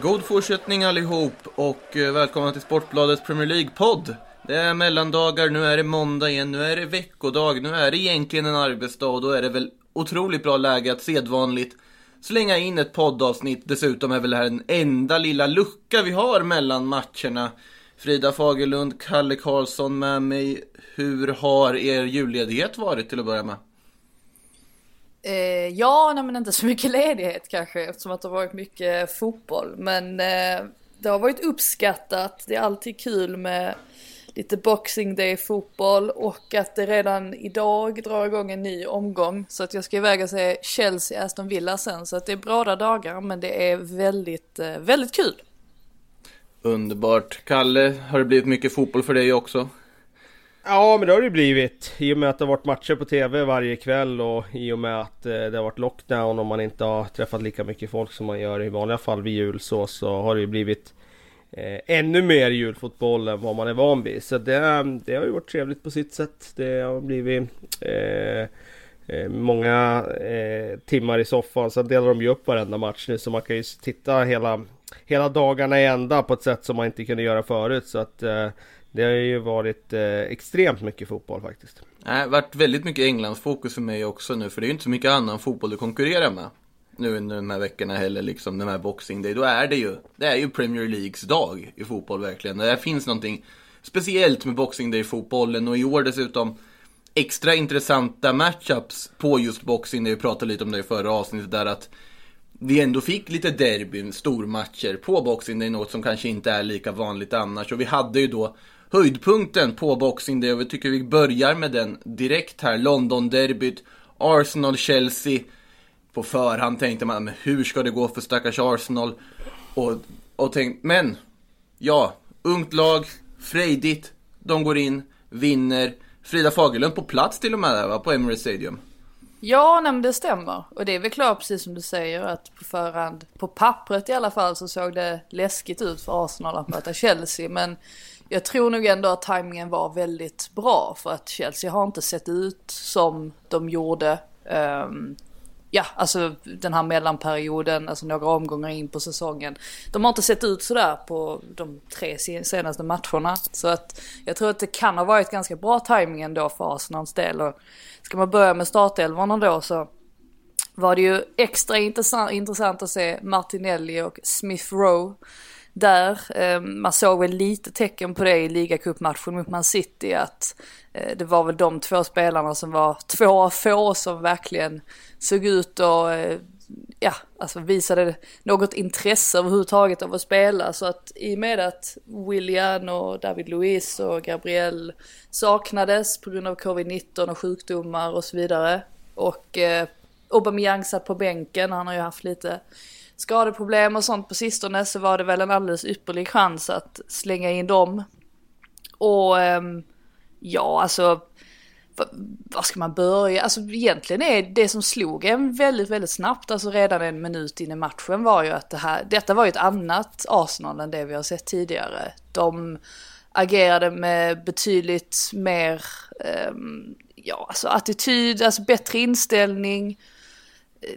God fortsättning allihop och eh, välkomna till Sportbladets Premier League-podd. Det är mellandagar, nu är det måndag igen, nu är det veckodag, nu är det egentligen en arbetsdag och då är det väl otroligt bra läge att sedvanligt slänga in ett poddavsnitt. Dessutom är väl det här den enda lilla lucka vi har mellan matcherna. Frida Fagerlund, Kalle Karlsson med mig. Hur har er julledighet varit till att börja med? Eh, ja, nej, men inte så mycket ledighet kanske eftersom att det har varit mycket fotboll. Men eh, det har varit uppskattat. Det är alltid kul med lite Boxing Day fotboll och att det redan idag drar igång en ny omgång. Så att jag ska iväg och se Chelsea Aston Villa sen. Så att det är bra dagar men det är väldigt, eh, väldigt kul. Underbart. Kalle, har det blivit mycket fotboll för dig också? Ja men det har det blivit i och med att det har varit matcher på TV varje kväll och i och med att eh, det har varit lockdown och man inte har träffat lika mycket folk som man gör i vanliga fall vid jul så, så har det ju blivit eh, ännu mer julfotboll än vad man är van vid. Så det, ehm, det har ju varit trevligt på sitt sätt. Det har blivit eh, eh, många eh, timmar i soffan. Sen delar de ju upp varenda match nu så man kan ju titta hela, hela dagarna i ända på ett sätt som man inte kunde göra förut. Så att eh, det har ju varit eh, extremt mycket fotboll faktiskt. Nej, det har varit väldigt mycket Englandsfokus för mig också nu, för det är ju inte så mycket annan fotboll du konkurrerar med. Nu under de här veckorna heller, liksom den här Boxing Day. Då är det ju, det är ju Premier Leagues dag i fotboll verkligen. Det finns någonting speciellt med Boxing Day-fotbollen och i år dessutom extra intressanta matchups på just Boxing Day. Vi pratade lite om det i förra avsnittet där att vi ändå fick lite derbyn, stormatcher på Boxing Day, något som kanske inte är lika vanligt annars. Och vi hade ju då höjdpunkten på Boxing Day och vi tycker vi börjar med den direkt här. London-derbyt, Arsenal-Chelsea. På förhand tänkte man, men hur ska det gå för stackars Arsenal? Och, och tänkt, men ja, ungt lag, frejdigt, de går in, vinner. Frida Fagerlund på plats till och med där va, på Emirates Stadium. Ja, nej, men det stämmer. Och det är väl klart precis som du säger att på förhand, på pappret i alla fall, så såg det läskigt ut för Arsenal att möta Chelsea. Men jag tror nog ändå att tajmingen var väldigt bra för att Chelsea har inte sett ut som de gjorde. Um, ja, alltså den här mellanperioden, alltså några omgångar in på säsongen. De har inte sett ut sådär på de tre senaste matcherna. Så att jag tror att det kan ha varit ganska bra tajming ändå för Arsenals del. Och ska man börja med startelvorna då så var det ju extra intressant, intressant att se Martinelli och Smith Rowe där. Eh, man såg väl lite tecken på det i ligacupmatchen mot Man City att eh, det var väl de två spelarna som var två av få som verkligen såg ut och eh, ja, alltså visade något intresse överhuvudtaget av att spela. Så att i och med att William och David Luiz och Gabriel saknades på grund av covid-19 och sjukdomar och så vidare. Och eh, Aubameyang satt på bänken, han har ju haft lite skadeproblem och sånt på sistone så var det väl en alldeles ypperlig chans att slänga in dem. Och ehm, ja, alltså var ska man börja? Alltså egentligen är det som slog en väldigt, väldigt snabbt, alltså redan en minut in i matchen var ju att det här, detta var ju ett annat Arsenal än det vi har sett tidigare. De agerade med betydligt mer, ehm, ja alltså attityd, alltså bättre inställning.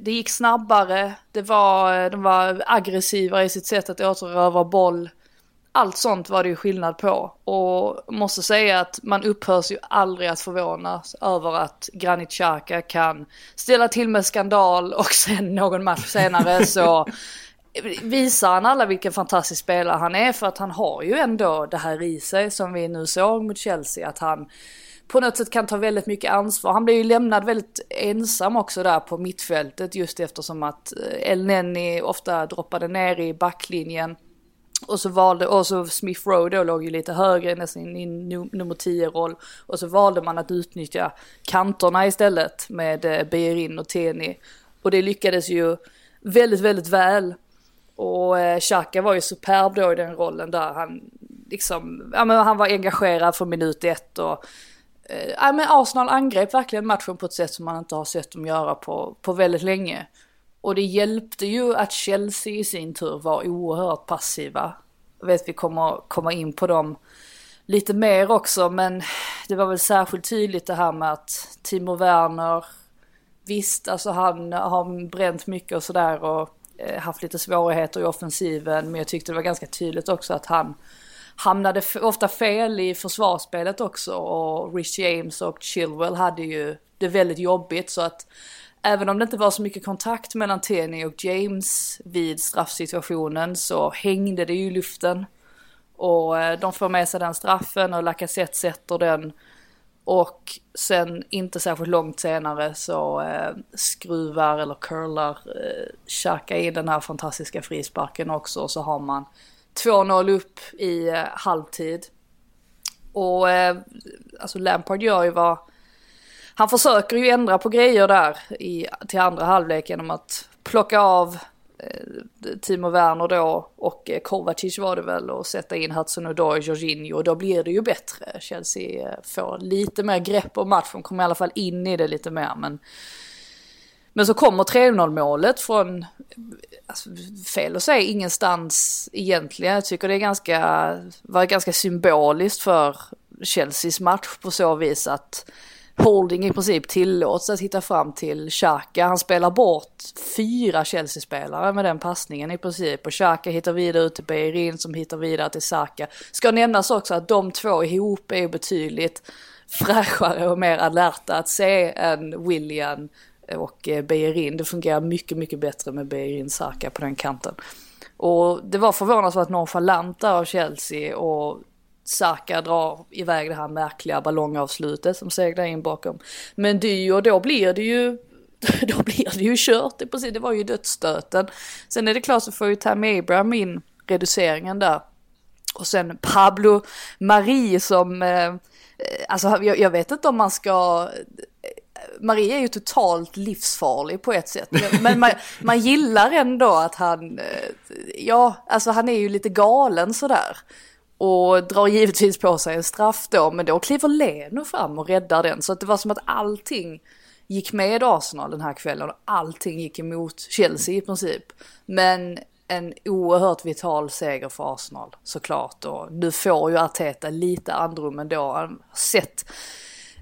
Det gick snabbare, det var, de var aggressivare i sitt sätt att återerövra boll. Allt sånt var det ju skillnad på. Och måste säga att man upphörs ju aldrig att förvånas över att Granit Xhaka kan ställa till med skandal och sen någon match senare så visar han alla vilken fantastisk spelare han är för att han har ju ändå det här i sig som vi nu såg mot Chelsea att han på något sätt kan ta väldigt mycket ansvar. Han blir ju lämnad väldigt ensam också där på mittfältet just eftersom att eh, El Nenni ofta droppade ner i backlinjen. Och så valde, och så Smith Rowe då låg ju lite högre nästan i nummer 10-roll. Och så valde man att utnyttja kanterna istället med eh, Bejerin Beirin och Teni. Och det lyckades ju väldigt, väldigt väl. Och eh, Xhaka var ju superb då i den rollen där. Han liksom, ja men han var engagerad från minut ett och eh, men Arsenal angrep verkligen matchen på ett sätt som man inte har sett dem göra på, på väldigt länge. Och det hjälpte ju att Chelsea i sin tur var oerhört passiva. Jag vet vi kommer komma in på dem lite mer också men det var väl särskilt tydligt det här med att Timo Werner Visst, alltså han har bränt mycket och sådär och eh, haft lite svårigheter i offensiven men jag tyckte det var ganska tydligt också att han hamnade ofta fel i försvarsspelet också och Rich James och Chilwell hade ju det väldigt jobbigt så att även om det inte var så mycket kontakt mellan Tenny och James vid straffsituationen så hängde det ju i luften. Och eh, de får med sig den straffen och Lacazette sätter den. Och sen inte särskilt långt senare så eh, skruvar eller curlar eh, Xhaka in den här fantastiska frisparken också. Och så har man 2-0 upp i eh, halvtid. Och eh, alltså Lampard gör ju vad... Han försöker ju ändra på grejer där i, till andra halvlek genom att plocka av eh, Timo Werner då och eh, Kovacic var det väl och sätta in Hudson Doy, Jorginho och då blir det ju bättre. Chelsea eh, får lite mer grepp om matchen, kommer i alla fall in i det lite mer men men så kommer 3-0 målet från, alltså, fel att säga ingenstans egentligen. Jag tycker det är ganska, var ganska symboliskt för Chelseas match på så vis att Holding i princip tillåts att hitta fram till Xhaka. Han spelar bort fyra Chelsea-spelare med den passningen i princip. Och Xhaka hittar vidare ut till Beirin som hittar vidare till Saka. Ska nämnas också att de två ihop är betydligt fräschare och mer alerta att se än William och eh, Beirin. Beijerin. Det fungerar mycket, mycket bättre med Beijerin Saka på den kanten. Och det var förvånansvärt nonchalant där av Chelsea och Saka drar iväg det här märkliga ballongavslutet som seglar in bakom. Men det, och då blir det ju då blir det ju kört i princip. Det var ju dödsstöten. Sen är det klart så får ju Tammy Abraham in reduceringen där. Och sen Pablo Marie som, eh, alltså jag, jag, vet inte om man ska Marie är ju totalt livsfarlig på ett sätt. Men man, man gillar ändå att han, eh, ja, alltså han är ju lite galen sådär. Och drar givetvis på sig en straff då, men då kliver Leno fram och räddar den. Så att det var som att allting gick med Arsenal den här kvällen och allting gick emot Chelsea i princip. Men en oerhört vital seger för Arsenal såklart och nu får ju Arteta lite andrum ändå. Han har sett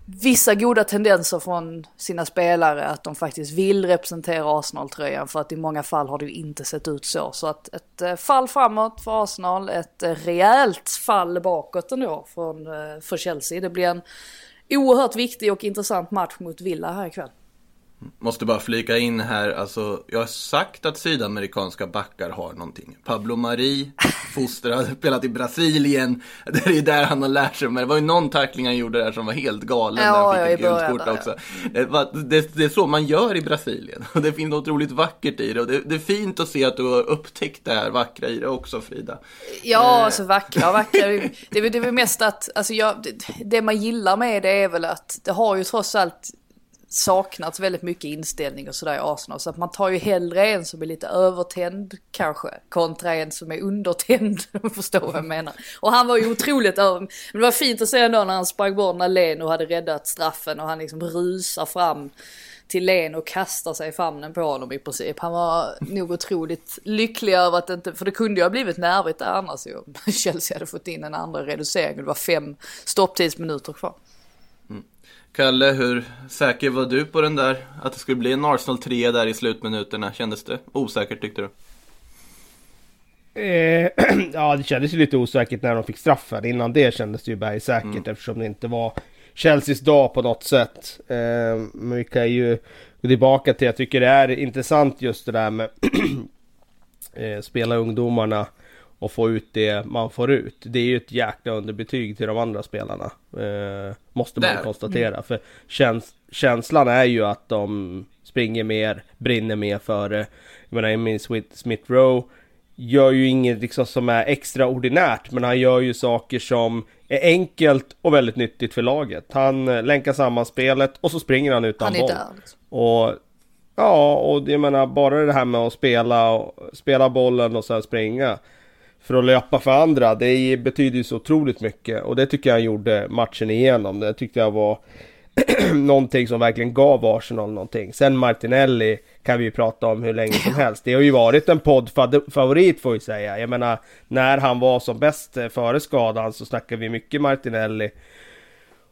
vissa goda tendenser från sina spelare att de faktiskt vill representera Arsenal-tröjan för att i många fall har det ju inte sett ut så. Så att ett eh, fall framåt för Arsenal, ett eh, rejält fall bakåt ändå från, eh, för Chelsea. Det blir en oerhört viktig och intressant match mot Villa här ikväll. Måste bara flika in här, alltså jag har sagt att sydamerikanska backar har någonting. Pablo Mari, fostrad, spelat i Brasilien. Det är där han har lärt sig. Men det var ju någon tackling han gjorde där som var helt galen. Ja, där han fick ett gult kort också. Ja. Det, det, är så man gör i Brasilien. Och det finns något otroligt vackert i det. Och det, det, är fint att se att du har upptäckt det här vackra i det också Frida. Ja, alltså vackra, vackra. Det, det, det är väl mest att, alltså jag, det, det man gillar med det är väl att det har ju trots allt saknats väldigt mycket inställning och sådär i Arsenal. Så att man tar ju hellre en som är lite övertänd kanske, kontra en som är undertänd, om du förstår vad jag menar. Och han var ju otroligt över... Men det var fint att se ändå när han sprang bort när Leno hade räddat straffen och han liksom rusar fram till Leno och kastar sig i famnen på honom i princip. Han var nog otroligt lycklig över att det inte, för det kunde ju ha blivit nervigt där annars ju. Chelsea hade fått in en andra reducering och det var fem stopptidsminuter kvar. Kalle, hur säker var du på den där? Att det skulle bli en Arsenal 3 där i slutminuterna? Kändes det osäkert tyckte du? Eh, ja, det kändes ju lite osäkert när de fick straffen. Innan det kändes det ju bergsäkert mm. eftersom det inte var Chelseas dag på något sätt. Eh, men vi kan ju gå tillbaka till, jag tycker det är intressant just det där med eh, spela ungdomarna och få ut det man får ut. Det är ju ett jäkla underbetyg till de andra spelarna. Eh, måste man Där. konstatera. Mm. För käns känslan är ju att de springer mer, brinner mer för det. Jag menar Emil Smith Rowe gör ju inget liksom som är extraordinärt. Men han gör ju saker som är enkelt och väldigt nyttigt för laget. Han eh, länkar samman spelet och så springer han utan han boll. Liksom. Och Ja, och jag menar bara det här med att spela, spela bollen och sen springa. För att löpa för andra. Det betyder ju så otroligt mycket och det tycker jag han gjorde matchen igenom. Det tyckte jag var någonting som verkligen gav Arsenal någonting. Sen Martinelli kan vi ju prata om hur länge som helst. Det har ju varit en poddfavorit får vi säga. Jag menar, när han var som bäst före skadan så snackar vi mycket Martinelli.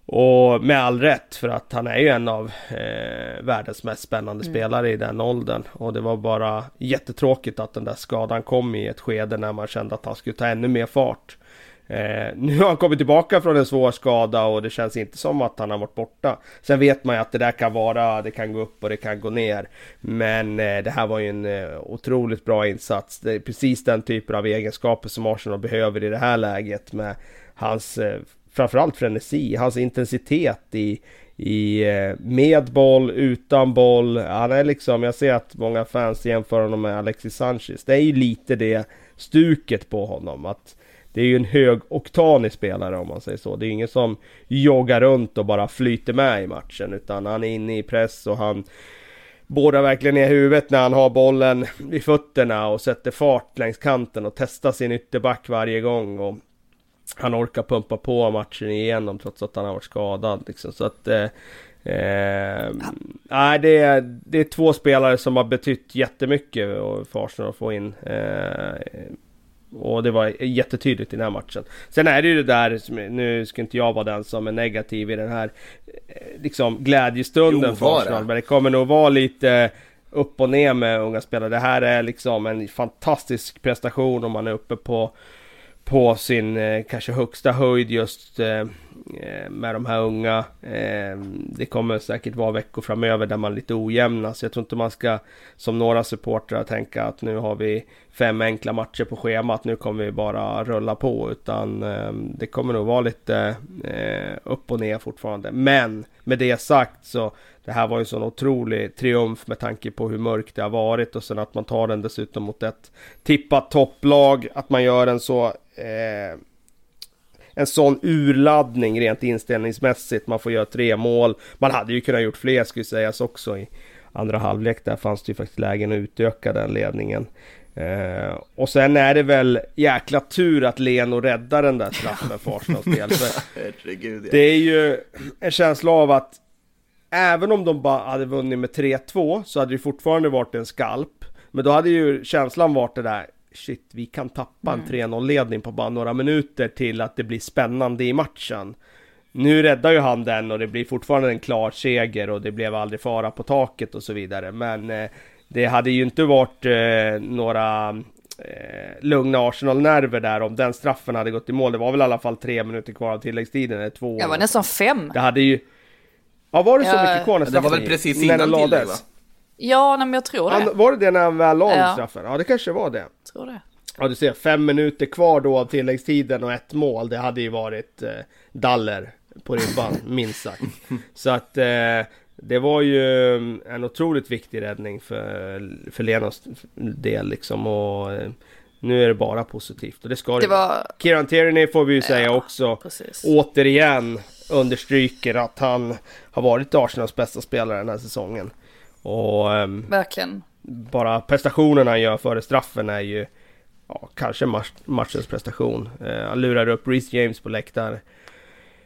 Och med all rätt för att han är ju en av eh, världens mest spännande mm. spelare i den åldern. Och det var bara jättetråkigt att den där skadan kom i ett skede när man kände att han skulle ta ännu mer fart. Eh, nu har han kommit tillbaka från en svår skada och det känns inte som att han har varit borta. Sen vet man ju att det där kan vara, det kan gå upp och det kan gå ner. Men eh, det här var ju en eh, otroligt bra insats. Det är precis den typen av egenskaper som Arsenal behöver i det här läget med hans eh, framförallt frenesi, hans intensitet i, i eh, med boll, utan boll. Han är liksom, jag ser att många fans jämför honom med Alexis Sanchez. Det är ju lite det stuket på honom. att det är ju en högoktanig spelare om man säger så. Det är ingen som joggar runt och bara flyter med i matchen utan han är inne i press och han båda verkligen ner huvudet när han har bollen i fötterna och sätter fart längs kanten och testar sin ytterback varje gång. Och han orkar pumpa på matchen igenom trots att han har varit skadad. Liksom. Så att eh, Eh, nej, det är, det är två spelare som har betytt jättemycket för Arsenal att få in. Eh, och det var jättetydligt i den här matchen. Sen är det ju det där, nu ska inte jag vara den som är negativ i den här eh, liksom glädjestunden jo, för Arsenal. Men det kommer nog vara lite upp och ner med unga spelare. Det här är liksom en fantastisk prestation om man är uppe på på sin eh, kanske högsta höjd just eh, Eh, med de här unga. Eh, det kommer säkert vara veckor framöver där man är lite ojämna. Så jag tror inte man ska som några supportrar tänka att nu har vi fem enkla matcher på schemat. Nu kommer vi bara rulla på. Utan ehm, det kommer nog vara lite eh, upp och ner fortfarande. Men med det sagt så det här var ju en sån otrolig triumf med tanke på hur mörkt det har varit och sen att man tar den dessutom mot ett tippat topplag. Att man gör en så eh, en sån urladdning rent inställningsmässigt. Man får göra tre mål. Man hade ju kunnat gjort fler skulle sägas också i andra halvlek. Där fanns det ju faktiskt lägen att utöka den ledningen. Eh, och sen är det väl jäkla tur att Leno räddar den där straffen för Arsenals del. Det är ju en känsla av att även om de bara hade vunnit med 3-2 så hade det fortfarande varit en skalp. Men då hade ju känslan varit det där shit, vi kan tappa en 3-0 mm. på bara några minuter till att det blir spännande i matchen. Nu räddar ju han den och det blir fortfarande en klar seger och det blev aldrig fara på taket och så vidare. Men eh, det hade ju inte varit eh, några eh, lugna Arsenal-nerver där om den straffen hade gått i mål. Det var väl i alla fall tre minuter kvar av tilläggstiden, eller två. Det var nästan fem. Det hade ju... Ja, var det så ja, mycket kvar när straffen Det var väl precis innan tillägg va? Ja, nej, men jag tror det. Han, var det det när han väl la ja. straffen? Ja, det kanske var det. Jag tror det. Ja, du ser, fem minuter kvar då av tilläggstiden och ett mål. Det hade ju varit eh, daller på ribban, minst sagt. Så att eh, det var ju en otroligt viktig räddning för, för Lenos del liksom. Och eh, nu är det bara positivt och det ska det, var... Kieran Tierney får vi ju säga ja, också precis. återigen understryker att han har varit Arsenals bästa spelare den här säsongen. Och um, verkligen. Bara prestationerna han gör före straffen är ju ja, kanske match, matchens prestation. Uh, han lurar upp Reece James på läktaren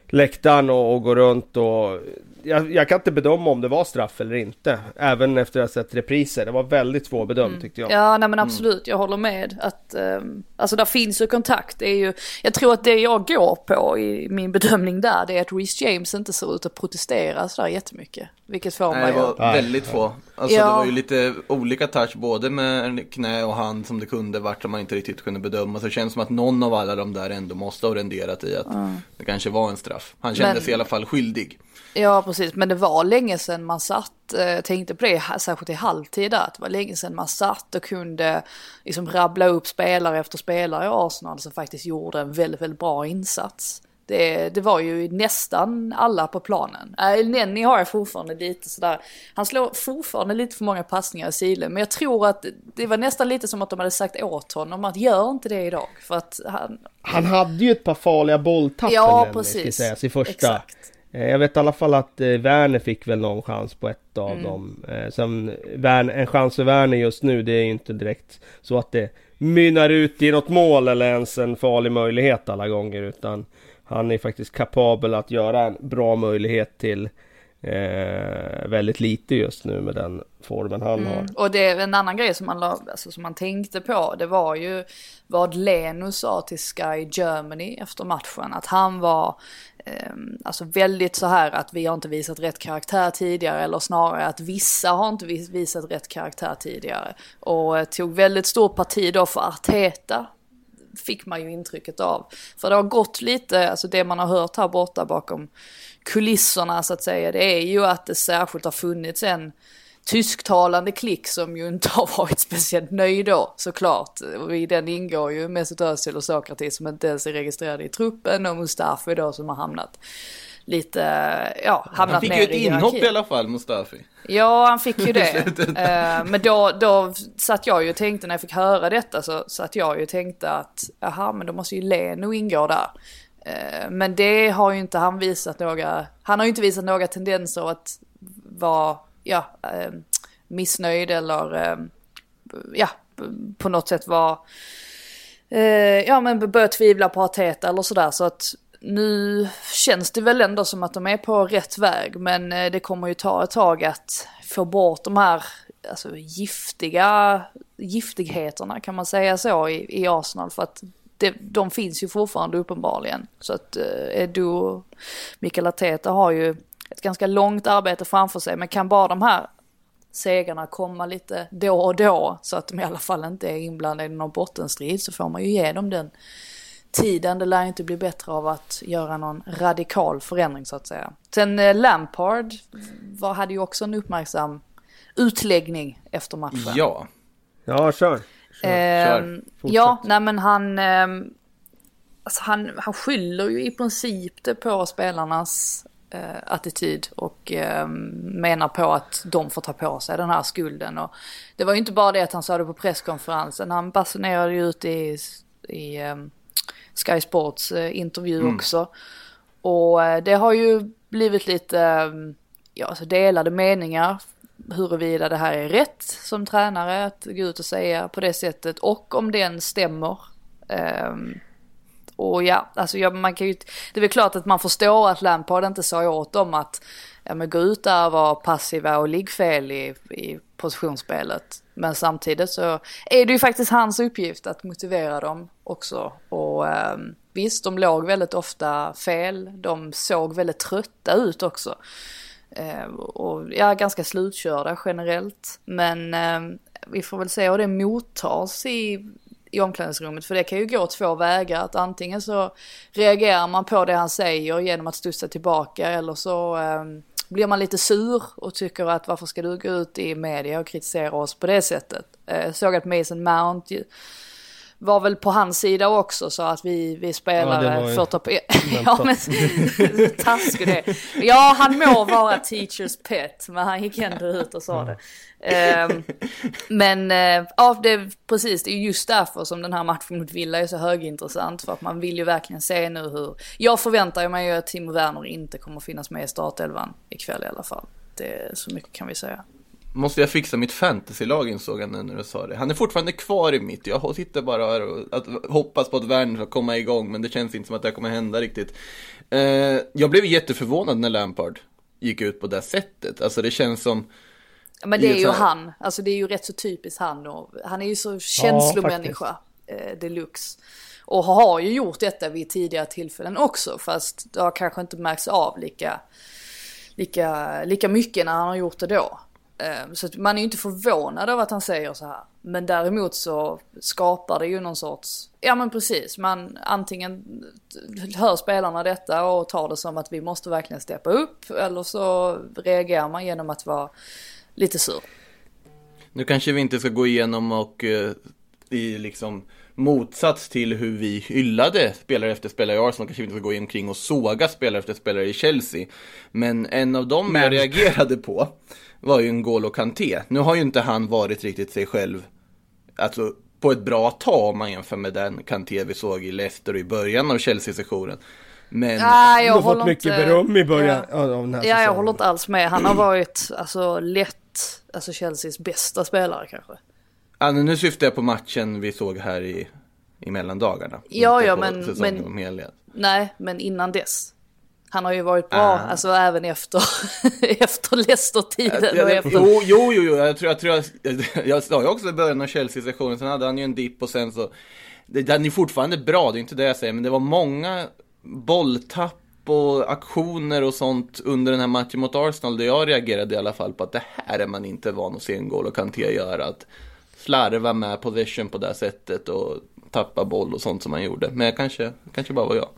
läktaren och, och går runt och jag, jag, kan inte bedöma om det var straff eller inte. Även efter att ha sett repriser. Det var väldigt svårbedömt mm. tyckte jag. Ja, nej men absolut. Mm. Jag håller med. Att, um, alltså där finns ju kontakt. Det är ju, jag tror att det jag går på i min bedömning där, det är att Reece James inte ser ut att protestera sådär jättemycket. Vilket får mig det var väldigt få. Alltså ja. det var ju lite olika touch både med knä och hand som det kunde varit som man inte riktigt kunde bedöma. Så det känns som att någon av alla de där ändå måste ha renderat i att mm. det kanske var en straff. Han kände Men... sig i alla fall skyldig. Ja, precis. Men det var länge sedan man satt, eh, tänkte på det, särskilt i halvtid där, det var länge sedan man satt och kunde liksom rabbla upp spelare efter spelare i Arsenal som faktiskt gjorde en väldigt, väldigt bra insats. Det, det, var ju nästan alla på planen. Äh, Nenny har jag fortfarande lite sådär, han slår fortfarande lite för många passningar i silen. Men jag tror att det var nästan lite som att de hade sagt åt honom att gör inte det idag. För att han... Han hade ju ett par farliga bolltapp ja, precis. Sägas, i första. Exakt. Eh, jag vet i alla fall att eh, Werner fick väl någon chans på ett av mm. dem. Eh, sen, en chans för Werner just nu, det är ju inte direkt så att det mynnar ut i något mål eller ens en farlig möjlighet alla gånger utan han är faktiskt kapabel att göra en bra möjlighet till eh, väldigt lite just nu med den formen han har. Och det är en annan grej som man, alltså, som man tänkte på. Det var ju vad Leno sa till Sky Germany efter matchen. Att han var Ehm, alltså väldigt så här att vi har inte visat rätt karaktär tidigare. Eller snarare att vissa har inte visat rätt karaktär tidigare. Och eh, tog väldigt stort parti då för Arteta. Fick man ju intrycket av. För det har gått lite, alltså det man har hört här borta bakom kulisserna så att säga. Det är ju att det särskilt har funnits en tysktalande klick som ju inte har varit speciellt nöjd då såklart. Och i den ingår ju Mesut Özil och Sokratis som inte ens är registrerade i truppen och Mustafi då som har hamnat lite, ja, hamnat Han fick ju ett inhopp i alla fall, Mustafi. Ja, han fick ju det. Eh, men då, då satt jag ju och tänkte, när jag fick höra detta så satt jag ju och tänkte att, jaha, men då måste ju Leno ingå där. Eh, men det har ju inte han visat några, han har ju inte visat några tendenser att vara, ja, eh, missnöjd eller, eh, ja, på något sätt var eh, ja men börja tvivla på Arteta eller sådär. Så att nu känns det väl ändå som att de är på rätt väg. Men eh, det kommer ju ta ett tag att få bort de här alltså, giftiga giftigheterna kan man säga så i, i Arsenal. För att det, de finns ju fortfarande uppenbarligen. Så att eh, Edu och Mikael Arteta har ju ett ganska långt arbete framför sig. Men kan bara de här segrarna komma lite då och då så att de i alla fall inte är inblandade i någon bottenstrid så får man ju ge dem den tiden. Det lär inte bli bättre av att göra någon radikal förändring så att säga. Sen eh, Lampard var, hade ju också en uppmärksam utläggning efter matchen. Ja. Ja, kör! Ehm, Fortsätt. ja, nej men han, ehm, alltså han, han skyller ju i princip det på spelarnas eh, attityd och ehm, menar på att de får ta på sig den här skulden. Och det var ju inte bara det att han sa det på presskonferensen, han basunerade ju ut i, i ehm, Sky Sports eh, intervju också. Och eh, det har ju blivit lite ehm, ja, alltså delade meningar huruvida det här är rätt som tränare att gå ut och säga på det sättet och om den stämmer. Ehm, och ja, alltså jag, man kan ju, det är väl klart att man förstår att Lampard inte sa åt dem att ja, men gå ut där och vara passiva och ligg fel i, i positionsspelet. Men samtidigt så är det ju faktiskt hans uppgift att motivera dem också. Och eh, visst, de låg väldigt ofta fel. De såg väldigt trötta ut också. Eh, och ja, ganska slutkörda generellt. Men eh, vi får väl se hur det mottas i, i omklädningsrummet. För det kan ju gå två vägar. Att antingen så reagerar man på det han säger genom att studsa tillbaka. Eller så eh, blir man lite sur och tycker att varför ska du gå ut i media och kritisera oss på det sättet. Eh, såg att Mason Mount ju- var väl på hans sida också så att vi, vi spelare Ja, får ta på... ja men taskig det. Ja han må vara teachers pet men han gick ändå ut och sa det. Ehm, men eh, ja det är precis det är just därför som den här matchen mot Villa är så högintressant för att man vill ju verkligen se nu hur... Jag förväntar mig ju att Timo Werner inte kommer finnas med i startelvan ikväll i alla fall. Det är så mycket kan vi säga. Måste jag fixa mitt fantasylag insåg jag nu när du sa det. Han är fortfarande kvar i mitt. Jag sitter bara här och att, hoppas på att Werner ska komma igång. Men det känns inte som att det kommer hända riktigt. Eh, jag blev jätteförvånad när Lampard gick ut på det sättet. Alltså det känns som... Ja, Men det är ju här- han, alltså det är ju rätt så typiskt han och han är ju så känslomänniska eh, deluxe. Och har ju gjort detta vid tidigare tillfällen också fast det har kanske inte märkts av lika, lika, lika mycket när han har gjort det då. Ehm, så man är ju inte förvånad över att han säger så här. Men däremot så skapar det ju någon sorts, ja men precis, man antingen hör spelarna detta och tar det som att vi måste verkligen steppa upp eller så reagerar man genom att vara lite sur. Nu kanske vi inte ska gå igenom och eh, i liksom motsats till hur vi hyllade spelare efter spelare i Arsenal kanske vi inte ska gå omkring och såga spelare efter spelare i Chelsea. Men en av dem jag Men- reagerade på var ju N'Golo Kanté. Nu har ju inte han varit riktigt sig själv, alltså på ett bra tag om man jämför med den Kanté vi såg i Leicester i början av Chelsea-sessionen. Men Nej, jag Du har fått mycket inte... beröm i början Ja. av den här Ja, jag säsongen. håller inte alls med. Han har varit alltså lätt, alltså Chelseas bästa spelare kanske. Ja, nu syftar jag på matchen vi såg här i, i mellandagarna. Ja, ja, men- men-. Nej, men innan dess. Han har ju varit bra, Ah. alltså även efter, efter Leicester-tiden och Ja, efter... jo, jo, jo, jag tror jag, tror jag, jag sa ju också i början av Chelsea-sessionen, sen hade han ju en dipp och sen så, det, den är fortfarande bra, det är inte det jag säger, men det var många bolltapp och aktioner och sånt under den här matchen mot Arsenal, där jag reagerade i alla fall på att det här är man inte van att se en N'Golo Kanté göra, att slarva med possession på det sättet och tappa boll och sånt som han gjorde, men jag kanske, kanske bara var jag.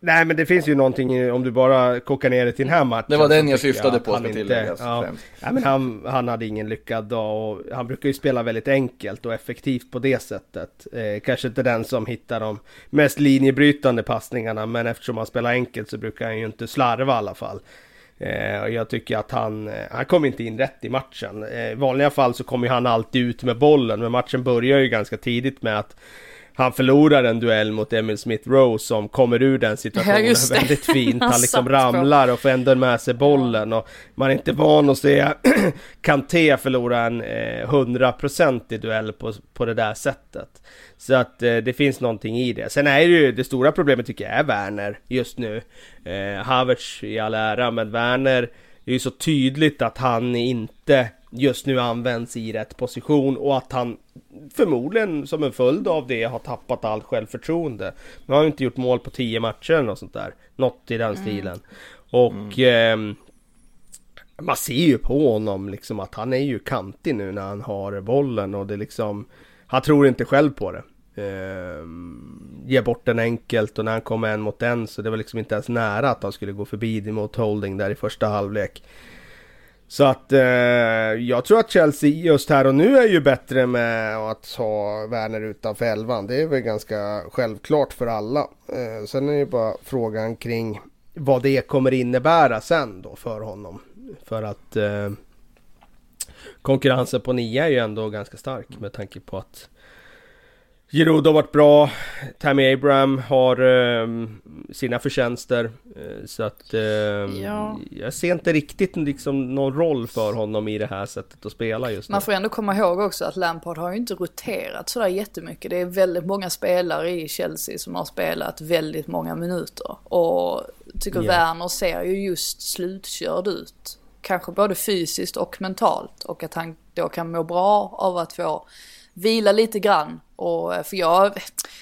Nej men det finns ju någonting om du bara kokar ner det till den här matchen. Det var den jag syftade att på, han ska inte- tilläggas, Ja, främst. ja, men han, han hade ingen lyckad dag och han brukar ju spela väldigt enkelt och effektivt på det sättet. Eh, kanske inte den som hittar de mest linjebrytande passningarna men eftersom han spelar enkelt så brukar han ju inte slarva i alla fall. Eh, och jag tycker att han, eh, han kom inte in rätt i matchen. Eh, I vanliga fall så kommer han alltid ut med bollen men matchen börjar ju ganska tidigt med att han förlorar en duell mot Emil Smith Rowe som kommer ur den situationen Ja, väldigt fint. Han Han liksom ramlar och får ändå med sig bollen och man är inte van att se Kanté förlora en eh, hundraprocentig duell på, på det där sättet. Så att eh, det finns någonting i det. Sen är det ju det stora problemet tycker jag är Werner just nu. Eh, Havertz i all ära men Werner det är ju så tydligt att han inte just nu används i rätt position och att han förmodligen som en följd av det har tappat allt självförtroende. Nu har han inte gjort mål på 10 matcher eller något sånt där. Något i den stilen. Och ehm, man ser ju på honom liksom att han är ju kantig nu när han har bollen och det liksom Han tror inte själv på det. Ehm, ger bort den enkelt och när han kommer en mot en så det var liksom inte ens nära att han skulle gå förbi det mot Holding där i första halvlek. Så att eh, jag tror att Chelsea just här och nu är ju bättre med att ha Werner utanför elvan. Det är väl ganska självklart för alla. Eh, sen är det ju bara frågan kring vad det kommer innebära sen då för honom. För att eh, konkurrensen på nia är ju ändå ganska stark med tanke på att Giroud har varit bra, Tammy Abraham har eh, sina förtjänster. Eh, så att eh, Ja. jag ser inte riktigt liksom någon roll för honom i det här sättet att spela just nu. Man får ändå komma ihåg också att Lampard har ju inte roterat sådär jättemycket. Det är väldigt många spelare i Chelsea som har spelat väldigt många minuter. Och tycker Ja. Werner ser ju just slutkörd ut. Kanske både fysiskt och mentalt. Och att han då kan må bra av att få vila lite grann. Och eh, för jag,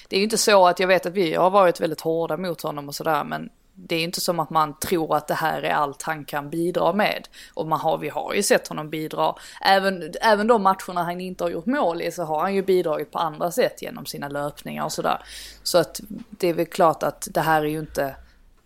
det är ju inte så att jag vet att vi har varit väldigt hårda mot honom och sådär men det är inte som att man tror att det här är allt han kan bidra med. Och man har, vi har ju sett honom bidra. Även, även de matcherna han inte har gjort mål i så har han ju bidragit på andra sätt genom sina löpningar och sådär. Så att det är väl klart att det här är ju inte,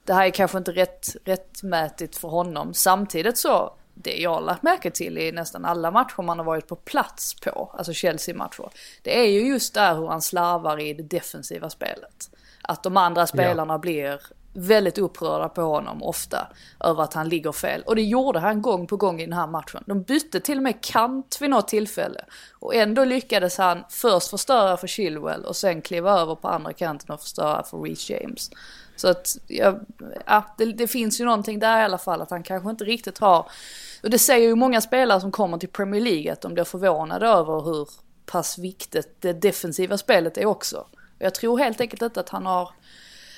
det här är kanske inte rätt, rättmätigt för honom. Samtidigt så, det jag har lagt märke till i nästan alla matcher man har varit på plats på, alltså Chelsea-matcher, det är ju just där hur han slarvar i det defensiva spelet. Att de andra spelarna blir väldigt upprörda på honom ofta över att han ligger fel. Och det gjorde han gång på gång i den här matchen. De bytte till och med kant vid något tillfälle. Och ändå lyckades han först förstöra för Chilwell och sen kliva över på andra kanten och förstöra för Reece James. Så att, ja, ja det, det finns ju någonting där i alla fall att han kanske inte riktigt har och det säger ju många spelare som kommer till Premier League att de blir förvånade över hur pass viktigt det defensiva spelet är också. Och jag tror helt enkelt inte att han har,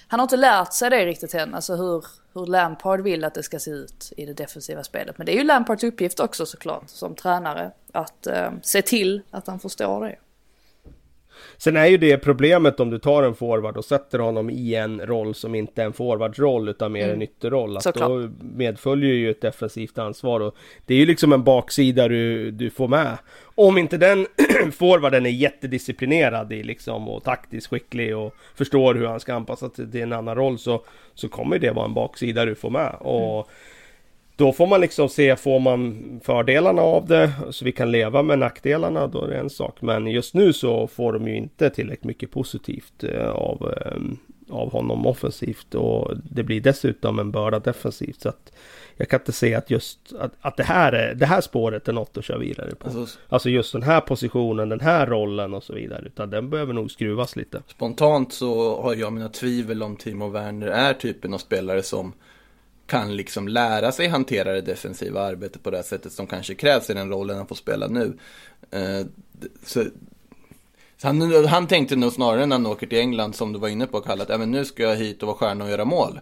han har inte lärt sig det riktigt än, alltså hur, hur Lampard vill att det ska se ut i det defensiva spelet. Men det är ju Lampards uppgift också såklart som tränare att eh, se till att han förstår det. Sen är ju det problemet om du tar en forward och sätter honom i en roll som inte är en forwardsroll utan mer en ytterroll. Att Såklart. då medföljer ju ett defensivt ansvar och det är ju liksom en baksida du, du får med. Om inte den forwarden är jättedisciplinerad i liksom och taktiskt skicklig och förstår hur han ska anpassa sig till en annan roll så, så kommer det vara en baksida du får med. Och då får man liksom se, får man fördelarna av det så vi kan leva med nackdelarna, då är det en sak. Men just nu så får de ju inte tillräckligt mycket positivt eh, av, eh, av honom offensivt och det blir dessutom en börda defensivt. Så att jag kan inte se att just att, att det, här är, det här spåret är något att köra vidare på. Alltså, Alltså just den här positionen, den här rollen och så vidare. Utan den behöver nog skruvas lite. Spontant så har jag mina tvivel om Timo Werner är typen av spelare som kan liksom lära sig hantera det defensiva arbetet på det sättet som kanske krävs i den rollen han får spela nu. Eh, så, så han, han tänkte nog snarare när han åker till England som du var inne på Kalle, att ja, men nu ska jag hit och vara stjärna och göra mål.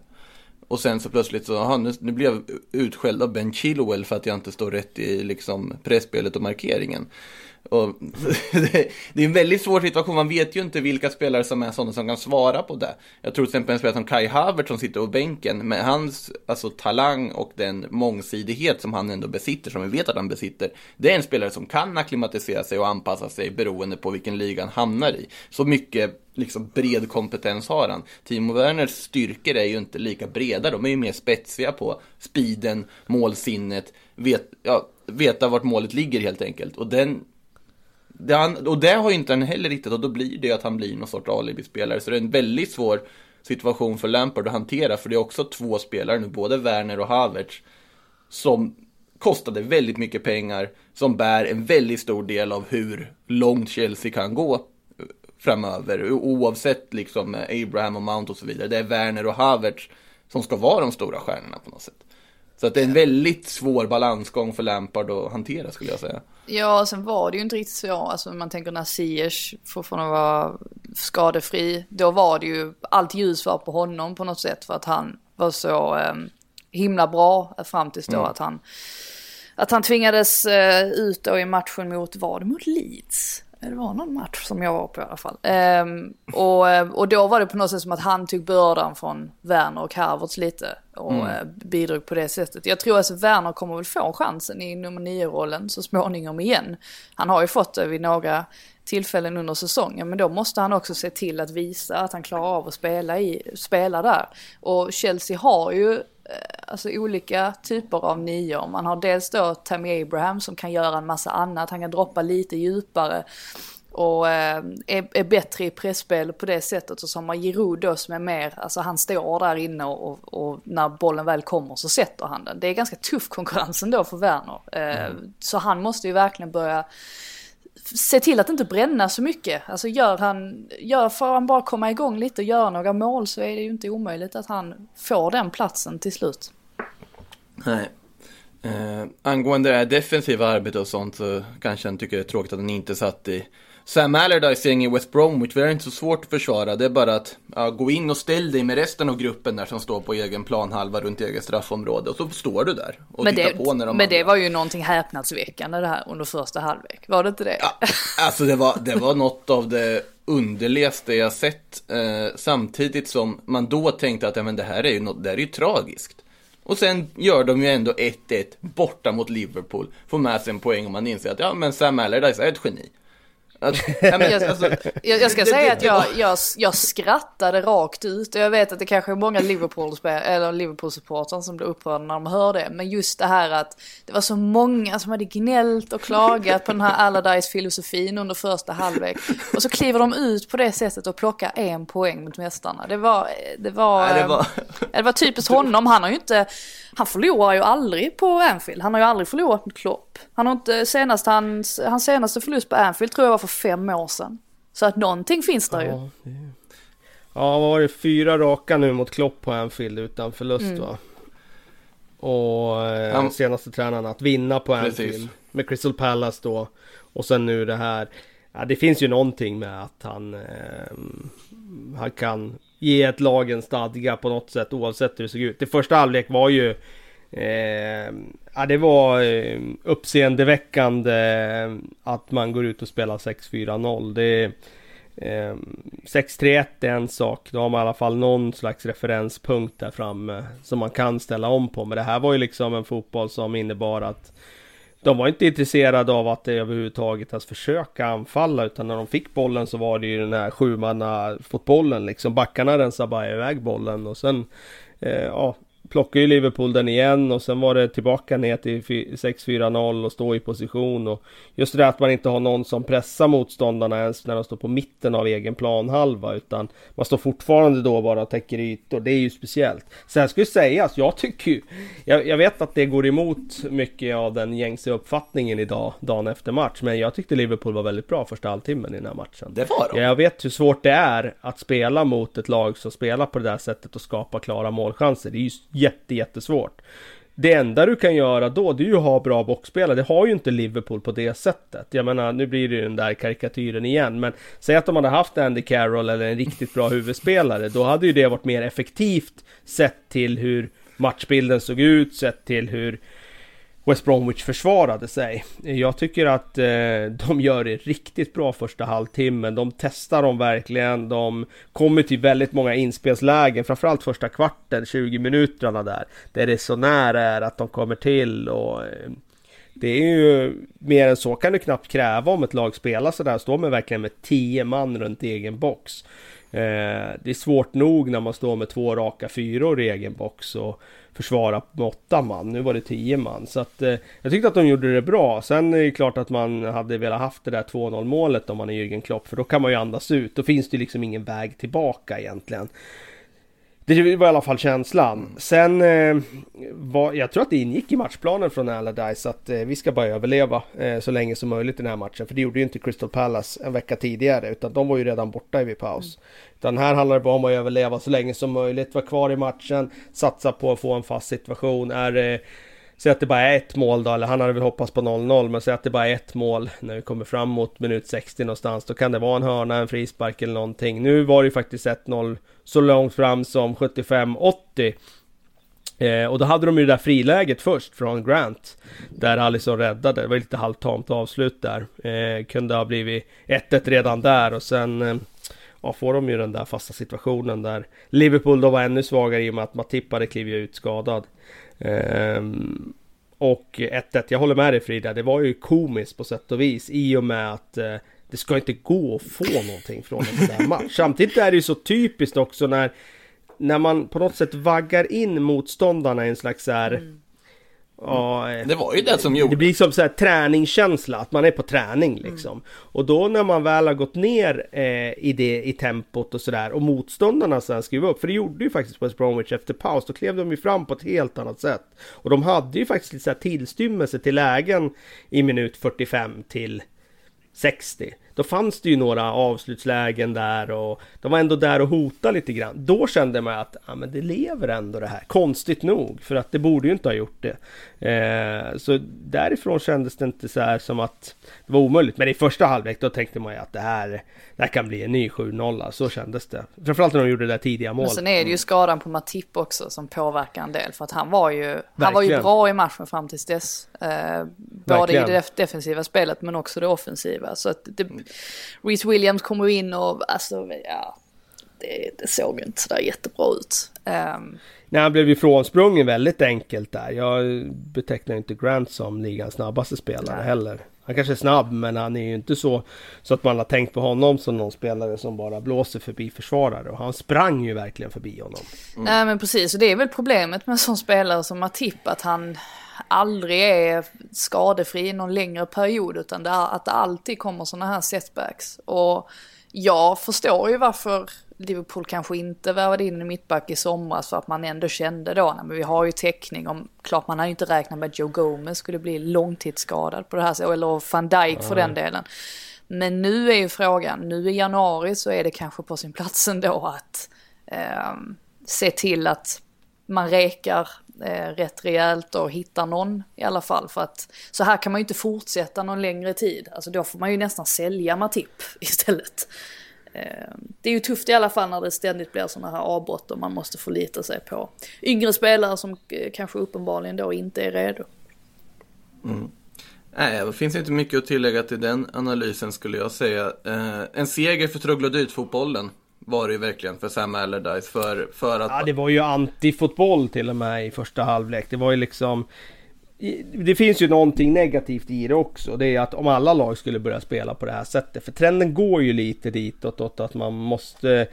Och sen så plötsligt så, aha, nu, nu blev jag utskälld av Ben Chilwell för att jag inte står rätt i liksom pressspelet och markeringen. Och, det, är en väldigt svår situation, man vet ju inte vilka spelare som är sådana som kan svara på det. Jag tror till exempel en spelare som Kai Havert som sitter på bänken, med hans alltså, talang och den mångsidighet som han ändå besitter, som vi vet att han besitter. Det är en spelare som kan acklimatisera sig och anpassa sig beroende på vilken liga han hamnar i. Så mycket liksom bred kompetens har han. Timo Werners styrkor är ju inte lika breda, de är ju mer spetsiga på speeden, målsinnet, vet, ja, veta vart målet ligger helt enkelt. Och den det han, och det har ju inte han heller riktigt och då blir det att han blir någon sorts alibi-spelare. Så det är en väldigt svår situation för Lampard att hantera. För det är också två spelare nu, både Werner och Havertz, som kostade väldigt mycket pengar, som bär en väldigt stor del av hur långt Chelsea kan gå framöver. Oavsett liksom Abraham och Mount och så vidare. Det är Werner och Havertz som ska vara de stora stjärnorna på något sätt. Så att det är en väldigt svår balansgång för Lampard att hantera skulle jag säga. Ja, sen var det ju inte riktigt så. Alltså man tänker när Ziyech fortfarande var skadefri. Då var det ju, allt ljus var på honom på något sätt för att han var så eh, himla bra fram tills då mm. att han att han tvingades eh, ut då i matchen mot, var det mot Leeds? Det var någon match som jag var på i alla fall. Ehm, och, och då var det på något sätt som att han tog bördan från Werner och Havertz lite. Och mm. Eh, bidrog på det sättet. Jag tror att Werner kommer väl få chansen i nummer nio-rollen så småningom igen. Han har ju fått det vid några tillfällen under säsongen. Men då måste han också se till att visa att han klarar av att spela, i, spela där. Och Chelsea har ju alltså olika typer av nior. Man har dels då Tammy Abraham som kan göra en massa annat, han kan droppa lite djupare och eh, är, är, bättre i presspel på det sättet. Och så har man Giroud då som är mer, alltså han står där inne och, och, när bollen väl kommer så sätter han den. Det är ganska tuff konkurrens ändå för Werner. Eh, mm. Så han måste ju verkligen börja se till att inte bränna så mycket. Alltså gör han, gör, får han bara komma igång lite och göra några mål så är det ju inte omöjligt att han får den platsen till slut. Nej. Eh, angående det här defensiva arbetet och sånt så kanske han tycker det är tråkigt att han inte satt i Sam Allardyce gäng i West Bromwich, det är inte så svårt att försvara. Det är bara att ja, gå in och ställ dig med resten av gruppen där som står på egen planhalva runt eget straffområde. Och så står du där och men tittar det, på när de Men andra... det var ju någonting häpnadsväckande det här under första halvlek. Var det inte det? Ja, alltså det var, det var något av det underligaste jag sett. Eh, samtidigt som man då tänkte att ja, men det här är ju, något, det här är ju tragiskt. Och sen gör de ju ändå 1-1 borta mot Liverpool. Får med sig en poäng och man inser att ja men Sam Allardyce är ett geni. Jag, alltså, jag, jag, ska säga att jag, jag, jag skrattade rakt ut och jag vet att det kanske är många Liverpool-supportrar Liverpool som blir upprörda när de hör det. Men just det här att det var så många som hade gnällt och klagat på den här Allardyce-filosofin under första halvlek. Och så kliver de ut på det sättet och plockar en poäng mot mästarna. Det var, det var, Nej, det var, det var typiskt honom. Han har ju inte, han förlorar ju aldrig på Anfield. Han har ju aldrig förlorat mot Klopp. Han har inte, senast hans, hans senaste förlust på Anfield tror jag var för fem år sedan. Så att någonting finns där ja, ju. Ja, vad var det? Fyra raka nu mot Klopp på Anfield utan förlust mm. va? Och eh, ja. senaste tränaren att vinna på Anfield Precis. med Crystal Palace då. Och sen nu det här. Ja, det finns ju någonting med att han, eh, han kan ge ett lag en stadga på något sätt oavsett hur det såg ut. Det första halvlek var ju Eh, ja, det var eh, uppseendeväckande eh, att man går ut och spelar 6-4-0. Det eh, 6-3-1 är en sak. Då har man i alla fall någon slags referenspunkt där framme som man kan ställa om på. Men det här var ju liksom en fotboll som innebar att de var inte intresserade av att överhuvudtaget ens försöka anfalla utan när de fick bollen så var det ju den här sjumanna fotbollen liksom. Backarna rensade bara iväg bollen och sen eh, ja, plockade ju Liverpool den igen och sen var det tillbaka ner till 6-4-0 och stå i position och just det att man inte har någon som pressar motståndarna ens när de står på mitten av egen planhalva utan man står fortfarande då bara och täcker ytor. Det är ju speciellt. Sen ska ju sägas, jag tycker ju, jag, jag, vet att det går emot mycket av den gängse uppfattningen idag, dagen efter match, men jag tyckte Liverpool var väldigt bra första halvtimmen i den här matchen. Det var de. Jag vet hur svårt det är att spela mot ett lag som spelar på det där sättet och skapa klara målchanser. Det är ju jätte, jättesvårt. Det enda du kan göra då, det är ju att ha bra boxspelare. Det har ju inte Liverpool på det sättet. Jag menar, nu blir det ju den där karikatyren igen. Men säg att de hade haft Andy Carroll eller en riktigt bra huvudspelare. Då hade ju det varit mer effektivt sett till hur matchbilden såg ut, sett till hur West Bromwich försvarade sig. Jag tycker att eh, de gör det riktigt bra första halvtimmen. De testar dem verkligen. De kommer till väldigt många inspelslägen, framförallt första kvarten, 20 minuterna där. Där det så nära är att de kommer till och eh, det är ju mer än så kan du knappt kräva om ett lag spelar sådär. Står man verkligen med 10 man runt egen box. Eh, det är svårt nog när man står med två raka fyror i egen box och försvara med åtta man. Nu var det tio man. Så att eh, jag tyckte att de gjorde det bra. Sen är det klart att man hade velat haft det där 2-0 målet om man är Jürgen Klopp. För då kan man ju andas ut. Då finns det liksom ingen väg tillbaka egentligen. Det var i alla fall känslan. Mm. Sen eh, var, jag tror att det ingick i matchplanen från Allardyce att eh, vi ska bara överleva eh, så länge som möjligt i den här matchen. För det gjorde ju inte Crystal Palace en vecka tidigare utan de var ju redan borta vid paus. Mm. Utan här handlar det bara om att överleva så länge som möjligt, vara kvar i matchen, satsa på att få en fast situation. Är eh, Säg att det bara är ett mål då, eller han hade väl hoppats på 0-0, men säg att det bara är ett mål när vi kommer fram mot minut 60 någonstans. Då kan det vara en hörna, en frispark eller någonting. Nu var det ju faktiskt 1-0 så långt fram som 75-80. Eh, och då hade de ju det där friläget först från Grant. Där Alisson räddade. Det var lite halvtamt avslut där. Eh, kunde ha blivit 1-1 redan där och sen eh, ja, får de ju den där fasta situationen där Liverpool då var ännu svagare i och med att Matip hade klivit ut skadad. Um, och 1-1, jag håller med dig Frida, det var ju komiskt på sätt och vis i och med att uh, det ska inte gå att få någonting från en sån där match. Samtidigt är det ju så typiskt också när när man på något sätt vaggar in motståndarna i en slags så här mm. Ja, det var ju det som gjorde Det blir som så här träningskänsla, att man är på träning mm. liksom. Mm. Och då när man väl har gått ner eh, i det i tempot och sådär och motståndarna sen skriver upp, för det gjorde ju faktiskt West Bromwich efter paus, då klev de ju fram på ett helt annat sätt. Och de hade ju faktiskt lite så här tillstymmelse till lägen i minut 45 till 60. Då fanns det ju några avslutslägen där och de var ändå där och hotade lite grann. Då kände man att ja, men det lever ändå det här. Konstigt nog, för att det borde ju inte ha gjort det. Eh, så därifrån kändes det inte så här som att det var omöjligt. Men i första halvlek då tänkte man ju att det här, det här kan bli en ny 7-0. Så kändes det. Framförallt när de gjorde det där tidiga målet. Men sen är det ju skadan på Matip också som påverkar en del. För att han var ju, han var ju bra i matchen fram tills dess. Eh, både Verkligen. i det defensiva spelet men också det offensiva. Så att det, Reece Williams kommer in och alltså, ja, det, det såg inte sådär jättebra ut. Um, Nej, han blev ju frånsprungen väldigt enkelt där. Jag betecknar inte Grant som ligans snabbaste spelare nej. heller. Han kanske är snabb, men han är ju inte så, så att man har tänkt på honom som någon spelare som bara blåser förbi försvarare. Och han sprang ju verkligen förbi honom. Mm. Nej, men precis. Och det är väl problemet med en sån spelare som Matip, att han aldrig är skadefri i någon längre period utan det är, att det alltid kommer sådana här setbacks. Och jag förstår ju varför Liverpool kanske inte värvade in en mittback i somras för att man ändå kände då, men vi har ju täckning om, klart man har ju inte räknat med att Joe Gomez skulle bli långtidsskadad på det här sättet, eller van Dijk för den delen. Men nu är ju frågan, nu i januari så är det kanske på sin plats ändå att eh, se till att man rekar eh, rätt rejält och hitta någon i alla fall. För att så här kan man ju inte fortsätta någon längre tid. Alltså då får man ju nästan sälja Matip istället. Eh, det är ju tufft i alla fall när det ständigt blir sådana här avbrott och man måste förlita sig på yngre spelare som eh, kanske uppenbarligen då inte är redo. Mm. Nej, det finns inte mycket att tillägga till den analysen skulle jag säga. Eh, en seger för troglodytfotbollen var det ju verkligen för Sam Allardyce. För, för att... Ja, det var ju antifotboll till och med i första halvlek. Det var ju liksom... Det finns ju någonting negativt i det också. Det är att om alla lag skulle börja spela på det här sättet. För trenden går ju lite ditåt åt att man måste...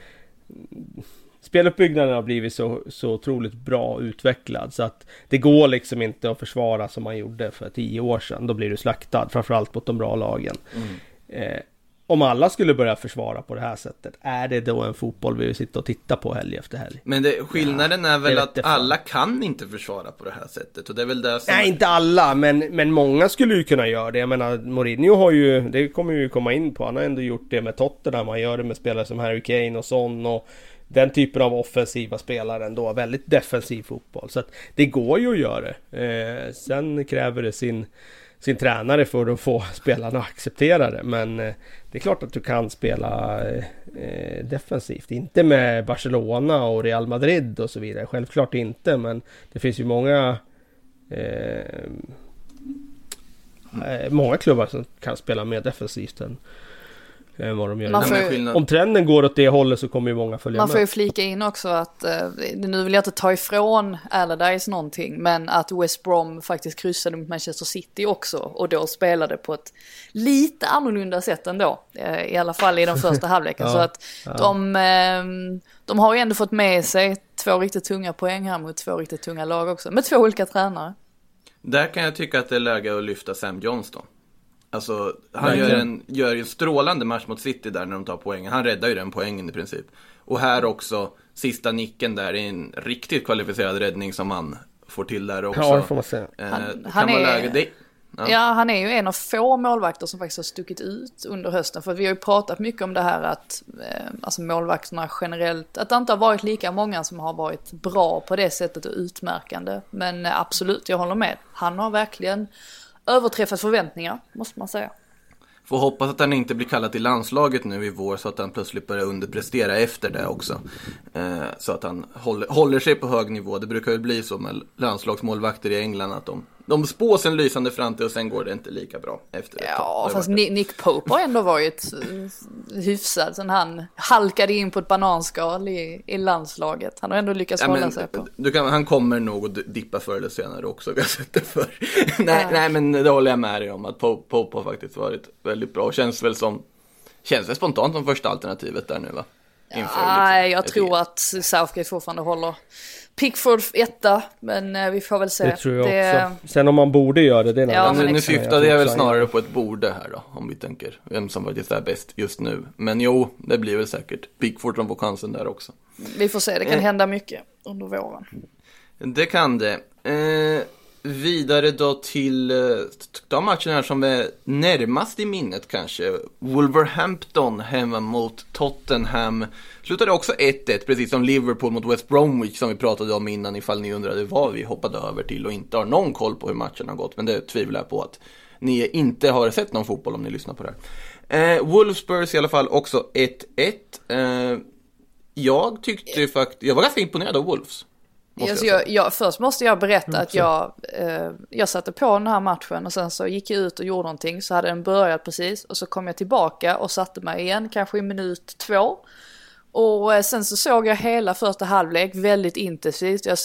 Speluppbyggnaden har blivit så, så otroligt bra utvecklad så att det går liksom inte att försvara som man gjorde för tio år sedan. Då blir du slaktad, framförallt mot de bra lagen. Mm. Eh, om alla skulle börja försvara på det här sättet, är det då en fotboll vi vill sitta och titta på helg efter helg? Men det, skillnaden ja, är väl att alla kan inte försvara på det här sättet och det är väl det som... Nej, inte alla, men, men många skulle ju kunna göra det. Jag menar, Mourinho har ju, det kommer ju komma in på, han har ändå gjort det med Tottenham, han gör det med spelare som Harry Kane och Son och den typen av offensiva spelare ändå. Väldigt defensiv fotboll. Så att det går ju att göra det. Eh, sen kräver det sin, sin tränare för att få spelarna att acceptera det. Men eh, det är klart att du kan spela eh, defensivt. Inte med Barcelona och Real Madrid och så vidare. Självklart inte. Men det finns ju många eh, eh många klubbar som kan spela mer defensivt än, än vad de gör. Man ju- Om trenden går åt det hållet så kommer ju många följa Man får ju med. flika in också att, eh, nu vill jag inte ta ifrån Allardyce någonting, men att West Brom faktiskt kryssade mot Manchester City också och då spelade på ett lite annorlunda sätt ändå. eh, I alla fall i den första halvleken. Ja, Så att ja. de, eh, de har ju ändå fått med sig två riktigt tunga poäng här mot två riktigt tunga lag också. Med två olika tränare. Där kan jag tycka att det är läge att lyfta Sam Johnston. Alltså, han gör en, gör en strålande match mot City där när de tar poängen. Han räddar ju den poängen i princip. Och här också, sista nicken där är en riktigt kvalificerad räddning som han får till där också. Ja, det får man säga. Eh, Han- han är- Ja. Ja. han är ju en av få målvakter som faktiskt har stuckit ut under hösten. För vi har ju pratat mycket om det här att eh, alltså målvakterna generellt, att det inte har varit lika många som har varit bra på det sättet och utmärkande. Men eh, absolut, jag håller med. Han har verkligen överträffat förväntningar, måste man säga. Får hoppas att han inte blir kallad till landslaget nu i vår så att han plötsligt börjar underprestera efter det också. Eh, så att han håller, håller sig på hög nivå. Det brukar ju bli så med landslagsmålvakter i England att de, de spås en lysande framtid och sen går det inte lika bra efter ett Ja, fast Nick Pope har ändå varit hyfsad sen han halkade in på ett bananskal i, i landslaget. Han har ändå lyckats Ja, hålla men, sig på. du kan, han kommer nog att dippa förr eller senare också, jag har sett det förr. nej, nej, men det håller jag med dig om, att Pope, Pope har faktiskt varit väldigt bra. Känns väl som, känns väl spontant som första alternativet där nu va? Inför, Nej, liksom, jag tror att Southgate fortfarande håller Pickford etta, men eh, vi får väl se. Det tror jag också. Sen om man borde göra det, det är Ja, nu, syftade jag väl snarare på ett borde här då, om vi tänker vem som faktiskt är bäst just nu. Men jo, det blir väl säkert Pickford som får chansen där också. Vi får se, det kan Eh. hända mycket under våren. Det kan det. Eh, vidare då till eh, de matcherna här som är närmast i minnet kanske. Wolverhampton hemma mot Tottenham. Slutade också 1-1, precis som Liverpool mot West Bromwich som vi pratade om innan ifall ni undrade vad vi hoppade över till och inte har någon koll på hur matchen har gått. Men det tvivlar jag på att ni inte har sett någon fotboll om ni lyssnar på det här. Eh, Wolfsburgs i alla fall också 1-1. Eh, jag tyckte faktiskt, jag var ganska imponerad av Wolves. Alltså jag jag, jag, först måste jag berätta att jag, eh, jag satte på den här matchen och sen så gick jag ut och gjorde någonting så hade den börjat precis och så kom jag tillbaka och satte mig igen kanske i minut två. Och eh, sen så såg jag hela första halvlek väldigt intensivt. Jag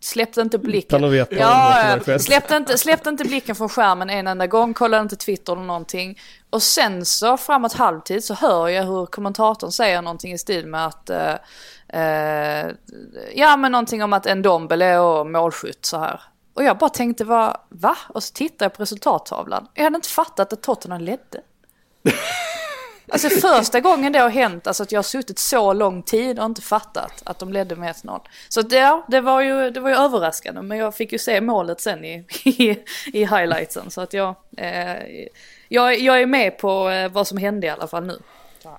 släppte inte blicken. Veta vad som ja, har ja, skett. släppte, inte, släppte inte blicken från skärmen en enda gång, kollade inte Twitter eller någonting. Och sen så framåt halvtid så hör jag hur kommentatorn säger någonting i stil med att eh, eh, Ja men någonting om att en Dombele är målskytt så här. Och jag bara tänkte va? va? Och så tittade jag på resultattavlan. Jag hade inte fattat att Tottenham ledde. Alltså första gången det har hänt, alltså att jag har suttit så lång tid och inte fattat att de ledde med 1-0. Så det, ja, det var ju, det var ju överraskande, men jag fick ju se målet sen i, i, i highlightsen. Så att jag, eh, jag, jag är med på eh, vad som hände i alla fall nu.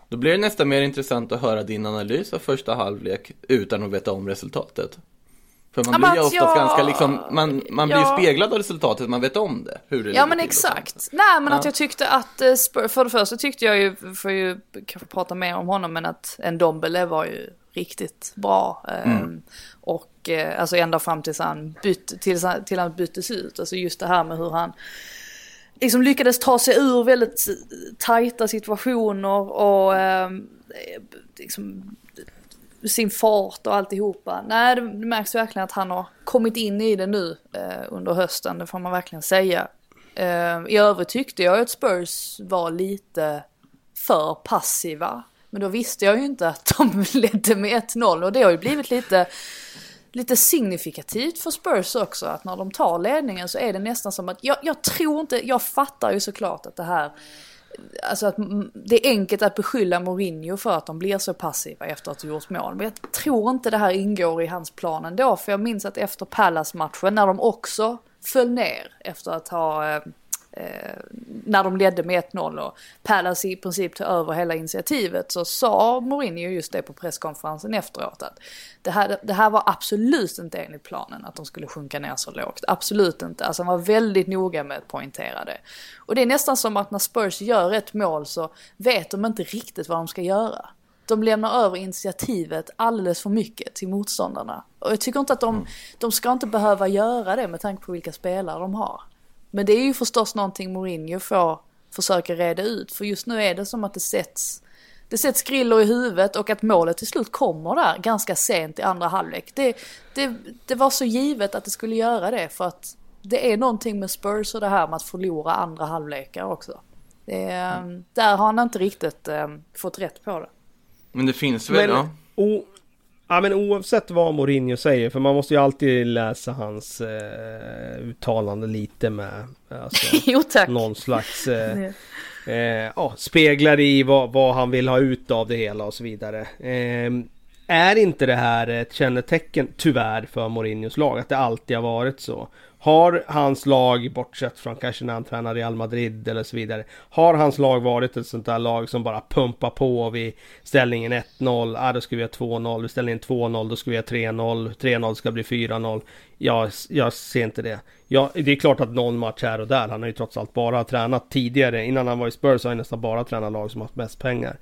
Då blir det nästan mer intressant att höra din analys av första halvlek utan att veta om resultatet. För man blir ju att oftast jag- ganska liksom, man, man blir Ja. speglad av resultatet, man vet om det. Hur det Ja men exakt. Nej men att Ja. jag tyckte att, eh, för det första tyckte jag ju, får ju kanske prata mer om honom, men att en Dombele var ju riktigt bra. Eh, Och eh, alltså ända fram tills han, byt, tills han, till han byttes ut. Alltså just det här med hur han liksom lyckades ta sig ur väldigt tajta situationer och eh, liksom sin fart och alltihopa. Nej, det märks verkligen att han har kommit in i det nu eh, under hösten, det får man verkligen säga. Eh, I övrigt tyckte jag att Spurs var lite för passiva. Men då visste jag ju inte att de ledde med 1-0 och det har ju blivit lite, lite signifikativt för Spurs också. Att när de tar ledningen så är det nästan som att, jag, jag tror inte, jag fattar ju såklart att det här Alltså att det är enkelt att beskylla Mourinho för att de blir så passiva efter att ha gjort mål. Men jag tror inte det här ingår i hans plan ändå. För jag minns att efter Palace-matchen när de också föll ner efter att ha eh, när de ledde med 1-0 och Palace i princip tog över hela initiativet så sa Mourinho just det på presskonferensen efteråt att det här, det här var absolut inte enligt planen att de skulle sjunka ner så lågt. Absolut inte. Alltså han var väldigt noga med att poängtera det. Och det är nästan som att när Spurs gör ett mål så vet de inte riktigt vad de ska göra. De lämnar över initiativet alldeles för mycket till motståndarna. Och jag tycker inte att de, de ska inte behöva göra det med tanke på vilka spelare de har. Men det är ju förstås någonting Mourinho får försöka reda ut. För just nu är det som att det sätts, det sätts griller i huvudet och att målet till slut kommer där ganska sent i andra halvlek. Det, det, det var så givet att det skulle göra det för att det är någonting med Spurs och det här med att förlora andra halvlekar också. Det, mm. Där har han inte riktigt um, fått rätt på det. Men det finns väl, men, ja. O, ja men oavsett vad Mourinho säger, för man måste ju alltid läsa hans eh, uttalande lite med alltså, jo, tack. någon slags eh, eh, speglar i vad, vad, han vill ha ut av det hela och så vidare. Eh, är inte det här ett kännetecken, tyvärr, för Mourinhos lag? Att det alltid har varit så? Har hans lag, bortsett från kanske när han tränar Real Madrid eller så vidare. Har hans lag varit ett sånt där lag som bara pumpar på vid ställningen 1-0. Ah, då ska vi ha 2-0. Vid ställningen 2-0 då ska vi ha 3-0. 3-0 ska bli 4-0. Jag, jag ser inte det. Ja, det är klart att någon match här och där. Han har ju trots allt bara tränat tidigare. Innan han var i Spurs har han nästan bara tränat lag som haft mest pengar.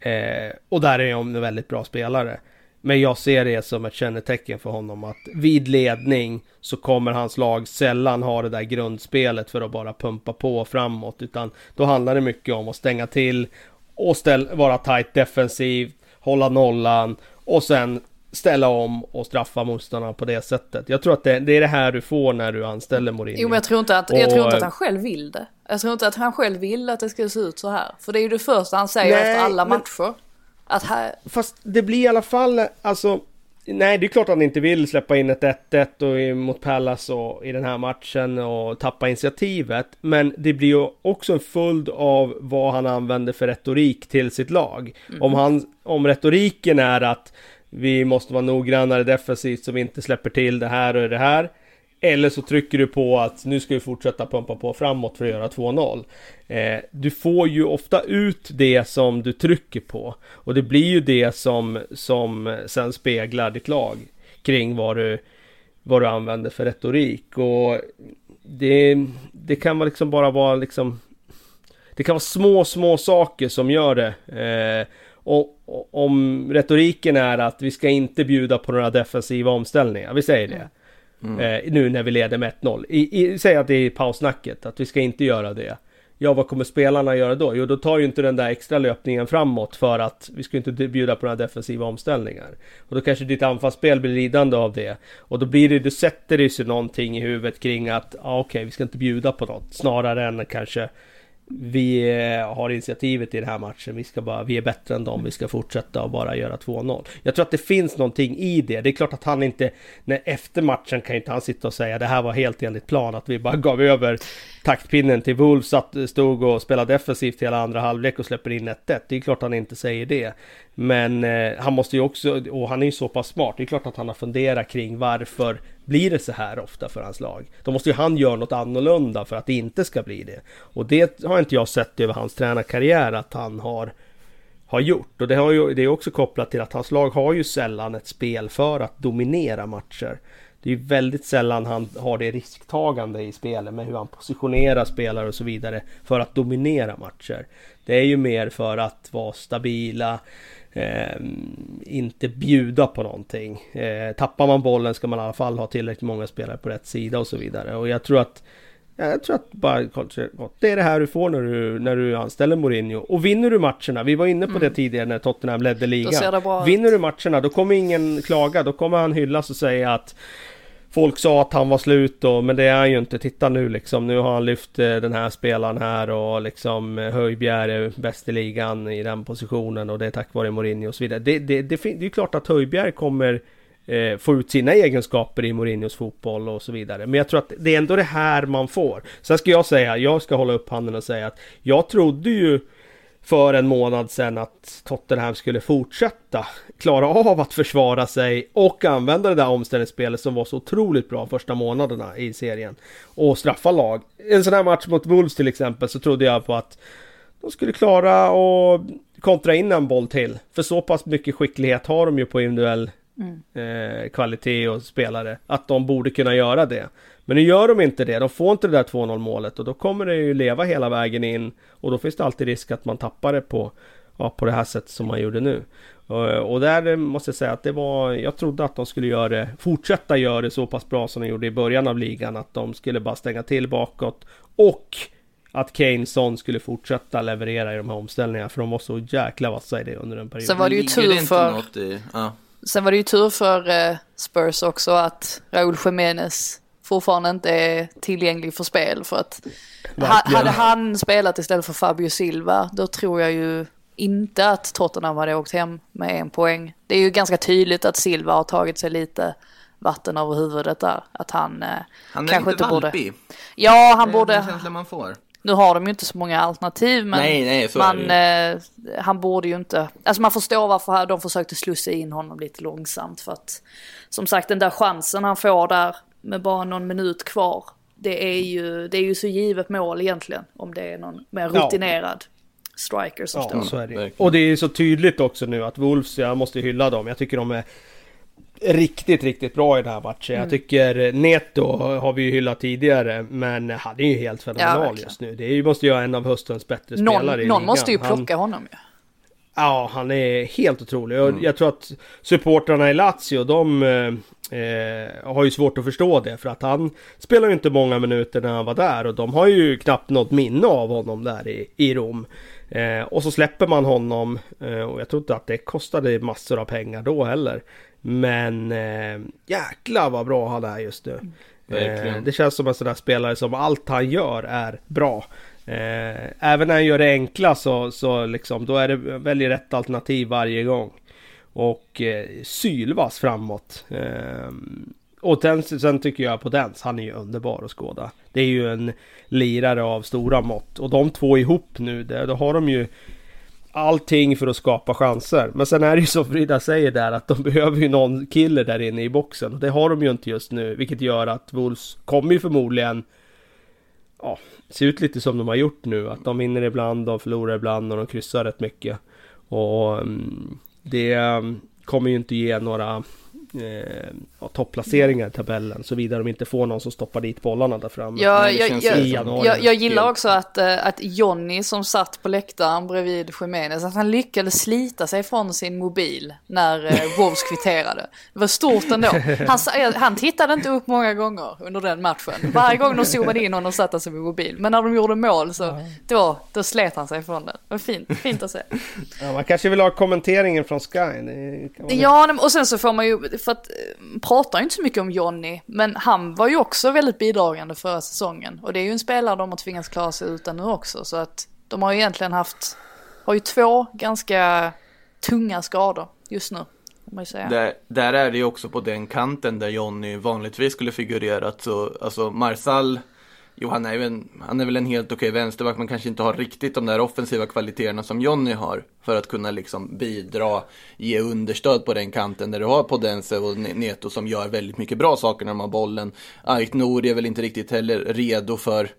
Eh, och där är han en väldigt bra spelare. Men jag ser det som ett kännetecken för honom att vid ledning så kommer hans lag sällan ha det där grundspelet för att bara pumpa på framåt. Utan då handlar det mycket om att stänga till och ställ, vara tight defensiv, hålla nollan och sen ställa om och straffa motståndarna på det sättet. Jag tror att det, det, är det här du får när du anställer Mourinho. Jo men jag tror, inte att, jag tror inte att han själv vill det. Jag tror inte att han själv vill att det ska se ut så här. För det är ju det första han säger Nej, efter alla men... matcher. Att här... Fast det blir i alla fall, alltså Nej, det är klart att han inte vill släppa in ett 1-1 mot Pallas och i den här matchen och tappa initiativet. Men det blir ju också en följd av vad han använder för retorik till sitt lag. Mm. Om, han, om retoriken är att vi måste vara noggrannare defensivt så vi inte släpper till det här och det här. Eller så trycker du på att nu ska vi fortsätta pumpa på framåt för att göra 2-0. Eh, du får ju ofta ut det som du trycker på. Och det blir ju det som, som sen speglar ditt lag kring vad du, vad du använder för retorik. Och det, det kan vara liksom bara vara liksom Det kan vara små, små saker som gör det. Eh, och, och, om retoriken är att vi ska inte bjuda på några defensiva omställningar, vi säger det. Mm. Eh, nu när vi leder med 1-0. säg att det är pausnacket, att vi ska inte göra det. Ja, vad kommer spelarna göra då? Jo, då tar ju inte den där extra löpningen framåt för att vi ska inte bjuda på några defensiva omställningar. Och då kanske ditt anfallsspel blir lidande av det. Och då blir det, du sätter det sig någonting i huvudet kring att, ja ah, okej, okay, vi ska inte bjuda på något. Snarare än kanske vi eh, har initiativet i den här matchen. Vi ska bara, vi är bättre än dem. Vi ska fortsätta och bara göra 2-0. Jag tror att det finns någonting i det. Det är klart att han inte, när efter matchen kan inte han sitta och säga det här var helt enligt plan. Att vi bara gav över taktpinnen till Wolves, att stod och spelade defensivt hela andra halvlek och släpper in 1-1. Det är klart att han inte säger det. Men eh, han måste ju också, och han är ju så pass smart. Det är klart att han har funderat kring varför blir det så här ofta för hans lag. Då måste ju han göra något annorlunda för att det inte ska bli det. Och det har inte jag sett över hans tränarkarriär att han har har gjort. Och det, har ju, det är också kopplat till att hans lag har ju sällan ett spel för att dominera matcher. Det är ju väldigt sällan han har det risktagande i spelet med hur han positionerar spelare och så vidare för att dominera matcher. Det är ju mer för att vara stabila, eh, inte bjuda på någonting. Eh, tappar man bollen ska man i alla fall ha tillräckligt många spelare på rätt sida och så vidare. Och jag tror att jag tror att bara det är det här du får när du, när du anställer Mourinho. Och vinner du matcherna, vi var inne på mm. det tidigare när Tottenham ledde ligan. Vinner du matcherna, då kommer ingen klaga. Då kommer han hyllas och säga att Folk sa att han var slut då, men det är han ju inte. Titta nu liksom. Nu har han lyft eh, den här spelaren här och liksom eh, Höjbjerg är bäst i ligan i den positionen och det är tack vare Mourinho och så vidare. Det, det, det, det är ju klart att Höjbjerg kommer eh, få ut sina egenskaper i Mourinhos fotboll och så vidare. Men jag tror att det är ändå det här man får. Sen ska jag säga, jag ska hålla upp handen och säga att jag trodde ju för en månad sedan att Tottenham skulle fortsätta klara av att försvara sig och använda det där omställningsspelet som var så otroligt bra första månaderna i serien och straffa lag. En sån här match mot Wolves till exempel så trodde jag på att de skulle klara att kontra in en boll till. För så pass mycket skicklighet har de ju på individuell eh, kvalitet och spelare att de borde kunna göra det. Men nu gör de inte det. De får inte det där 2-0 målet och då kommer det ju leva hela vägen in och då finns det alltid risk att man tappar det på, ja, på det här sättet som man gjorde nu. Och, och där måste jag säga att det var, jag trodde att de skulle göra det, fortsätta göra det så pass bra som de gjorde i början av ligan. Att de skulle bara stänga till bakåt och att Kane Son skulle fortsätta leverera i de här omställningarna för de var så jäkla vassa i det under en period. Sen var det ju tur för, något i, ja. Sen var det ju tur för eh, Spurs också att Raúl Jiménez fortfarande inte är tillgänglig för spel för att Verkligen. hade han spelat istället för Fabio Silva då tror jag ju inte att Tottenham hade åkt hem med en poäng. Det är ju ganska tydligt att Silva har tagit sig lite vatten över huvudet där. Att han, eh, Han är kanske lite inte borde... valpig. Ja, han Det är borde... den man får. Nu har de ju inte så många alternativ men Nej, nej, man, eh, han borde ju inte, alltså man förstår varför de försökte slussa in honom lite långsamt för att som sagt den där chansen han får där med bara någon minut kvar det är ju, det är ju så givet mål egentligen om det är någon mer Ja. rutinerad striker som Ja, står. så är det. Och det är så tydligt också nu att Wolves, jag måste hylla dem. Jag tycker de är riktigt, riktigt bra i den här matchen. Mm. Jag tycker Neto har vi ju hyllat tidigare, men han är ju helt fenomenal verkligen. just nu. Det är ju, måste ju vara en av höstens bättre Någon, spelare i någon ligan. måste ju Han- plocka honom ju. Ja, han är helt otrolig. Och jag tror att supportrarna i Lazio, de eh, eh, har ju svårt att förstå det. För att han spelar ju inte många minuter när han var där. Och de har ju knappt något minne av honom där i, i Rom. Eh, och så släpper man honom. Eh, och jag tror inte att det kostade massor av pengar då heller. Men eh, jäklar vad bra han är just nu. Verkligen. Eh, det känns som en sån där spelare som allt han gör är bra. Eh, även när han gör det enkla så, så liksom, då är det väldigt rätt alternativ varje gång. Och eh, sylvass framåt. Eh, och den, sen tycker jag på Dens, han är ju underbar att skåda. Det är ju en lirare av stora mått. Och de två ihop nu, det, då har de ju allting för att skapa chanser. Men sen är det ju som Frida säger där att de behöver ju någon killer där inne i boxen. Och det har de ju inte just nu. Vilket gör att Wolves kommer ju förmodligen ja, se ut lite som de har gjort nu. Att de vinner ibland, de förlorar ibland och de kryssar rätt mycket. Och mm, det mm, kommer ju inte ge några eh, ja, topplaceringar i tabellen. Såvida de inte får någon som stoppar dit bollarna där framme. Ja, jag, jag, jag, jag gillar också att, eh, att Johnny som satt på läktaren bredvid Jiménez, att han lyckades slita sig från sin mobil när eh, Wolves kvitterade. Det var stort ändå. Han, sa- han tittade inte upp många gånger under den matchen. Varje gång de zoomade in honom satte han sig vid mobil. Men när de gjorde mål så då, då slet han sig från den. Det var fint, fint att se. Ja, man kanske vill ha kommenteringen från Sky. Ja, och sen så får man ju, för att eh, pratar ju inte så mycket om Jonny, men han var ju också väldigt bidragande förra säsongen. Och det är ju en spelare de har tvingats klara sig utan nu också, så att de har ju egentligen haft, har ju två ganska tunga skador just nu, får man ju säga. Där, där är det ju också på den kanten där Jonny vanligtvis skulle figurerat så, alltså Marsal Jo han är, ju en, han är väl en helt okej vänsterback men kanske inte har riktigt de där offensiva kvaliteterna som Jonny har För att kunna liksom bidra, ge understöd på den kanten där du har Podense och Neto som gör väldigt mycket bra saker när de har bollen Ait Nouri är väl inte riktigt heller redo för